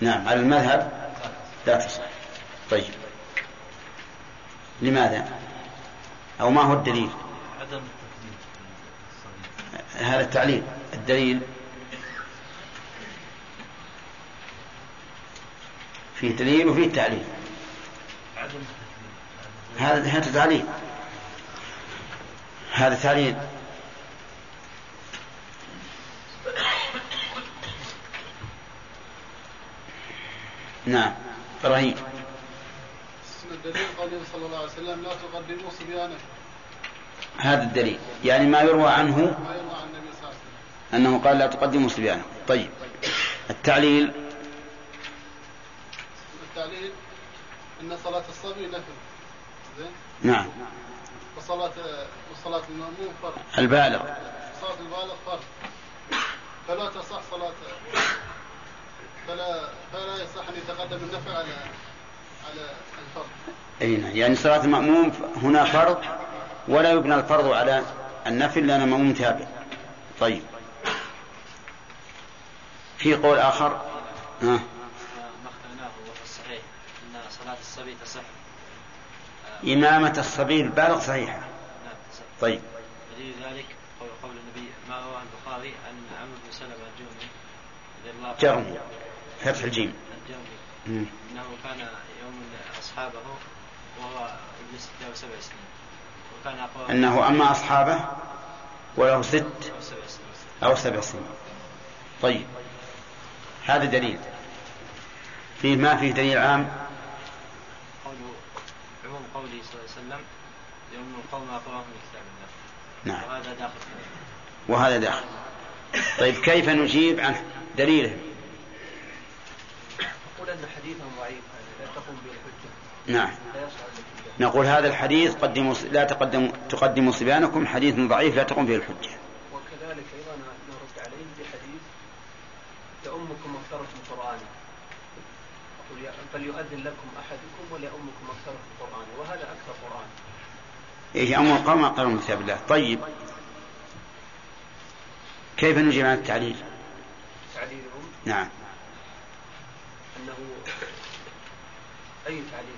نعم على المذهب لا تصح. طيب. لماذا؟ أو ما هو الدليل؟
عدم
هذا التعليل. الدليل فيه دليل وفيه تعليل. هذا هذا تعليل. هذا تعليل. نعم. إبراهيم
الدليل قوله صلى الله عليه وسلم لا تقدموا صبيانكم.
هذا الدليل. يعني ما يروى عنه
ما يروى عن النبي صلى الله عليه وسلم.
أنه قال لا تقدموا صبيانكم. طيب. التعليل؟
التعليل إن صلاة الصبي زين؟
نعم.
وصلاة وصلاة المأموم فرض.
البالغ.
صلاة البالغ فرض. فلا تصح صلاة فلا فلا يصح أن يتقدم النفل على على الفرض.
أي نعم. يعني صلاة المأموم هنا فرض ولا يبنى الفرض على النفل لأن المأموم تابع. طيب. في قول آخر؟ ها؟
ما اخترناه وهو الصحيح أن صلاة الصبي تصح.
إمامة الصبي البالغ صحيحة.
نعم تصح.
طيب.
دليل ذلك قول قول النبي ما رواه البخاري أن عمرو بن سلمة الجومي رضي الله عنه
جرم فتح الجيم.
الجومي
مم.
إنه كان يوم أصحابه وهو ابن 76 سنين. وكان أقوى
أنه أما أصحابه وله ست
أو سبع سنين.
أو سبع سنين طيب. هذا دليل. فيه ما فيه دليل عام؟
قوله عموم قوله صلى الله عليه وسلم يوم القوم أقواهم لكتاب الله.
نعم.
وهذا داخل
وهذا داخل. طيب كيف نجيب عن دليله؟
أقول أن حديثهم ضعيف لا تقوم به الحجة.
نعم. نقول هذا الحديث قدموا لا تقدموا تقدموا صبيانكم حديث ضعيف لا تقوم به الحجة.
وكذلك أيضا نرد عليه بحديث القرآن. أقول يا- فليؤذن لكم أحدكم وليؤمكم مغفرة القرآن وهذا أكثر قرآن.
إيش أمر القوم أقروا من كتاب الله. طيب. كيف نجيب عن التعليل؟
تعليلهم؟
نعم.
أنه أي تعليل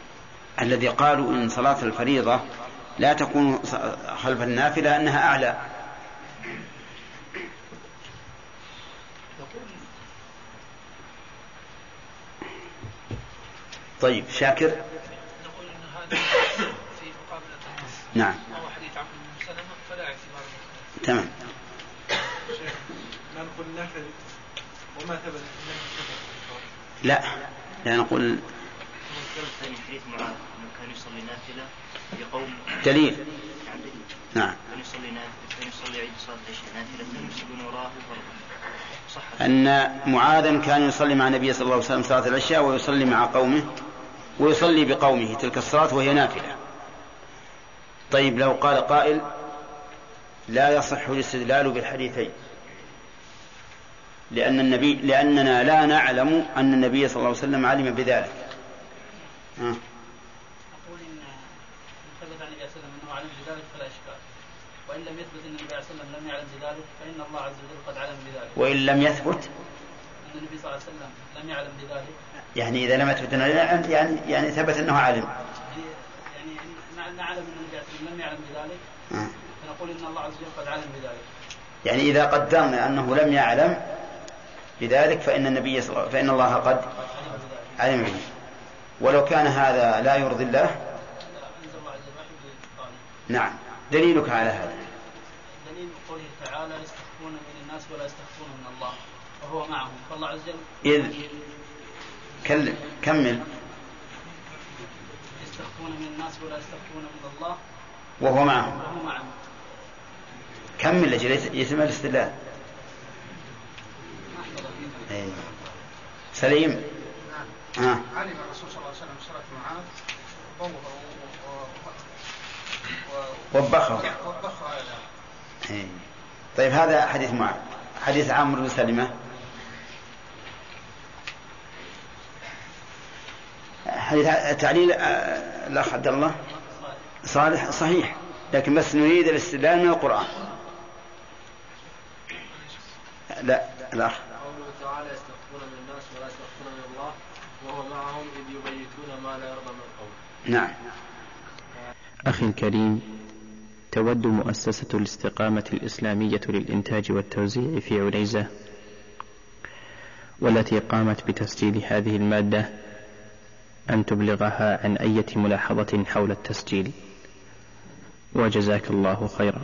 الذي قالوا إن صلاة الفريضة لا تكون خلف النافلة أنها أعلى. طيب شاكر.
نقول إن هذا في مقابله النص
نعم.
وهو حديث عمرو بن سلمه فلا اعتبار
تمام.
شيخ ما نقول نفل وما ثبت؟
لا لا نقول دليل.
نعم.
أن معاذا كان يصلي مع النبي صلى الله عليه وسلم صلاة العشاء ويصلي مع قومه ويصلي بقومه. تلك الصلاة وهي نافلة. طيب لو قال قائل لا يصح الاستدلال بالحديثين. لأن النبي لأننا لا نعلم أن النبي صلى الله عليه وسلم علم بذلك. ها.
أقول إن ثبت عن النبي صلى الله عليه وسلم أنه علم بذلك فلا إشكال وإن لم يثبت أن النبي صلى الله عليه وسلم لم يعلم بذلك فإن الله عز وجل قد علم بذلك
وإن لم يثبت
أن النبي صلى الله عليه وسلم لم يعلم بذلك
يعني إذا لم يثبت أنه يعني يعني ثبت أنه علم.
يعني يعني نعلم أن النبي صلى الله عليه وسلم لم يعلم بذلك. فنقول إن الله عز وجل قد علم بذلك
يعني إذا قدرنا أنه لم يعلم بذلك فإن النبي فإن الله قد علم به. ولو كان هذا لا يرضي الله نعم. دليلك على هذا.
دليل قوله تعالى يستخفون من الناس ولا يستخفون من الله. وهو معهم. فالله عز وجل
إذ كل كمل.
يستخفون من الناس ولا يستخفون من الله.
وهو معهم.
وهو معهم.
كمل أجل يتم الاستدلال. إيه. سليم. ها
علم الرسول صلى الله عليه وسلم صلاة معاذ.
وبخه إيه. طيب هذا حديث معاذ. حديث عمرو بن سلمة. حديث تعليل آه، الأخ عبد الله. صالح صحيح. لكن بس نريد الاستدلال من القرآن. لا الأخ
قوله تعالى يستخفون من الناس ولا يستخفون من الله وهو معهم إذ يبيتون ما لا يرضى من القول
نعم.
أخي الكريم تود مؤسسة الاستقامة الإسلامية للإنتاج والتوزيع في عنيزة والتي قامت بتسجيل هذه المادة أن تبلغها عن أية ملاحظة حول التسجيل. وجزاك الله خيرا.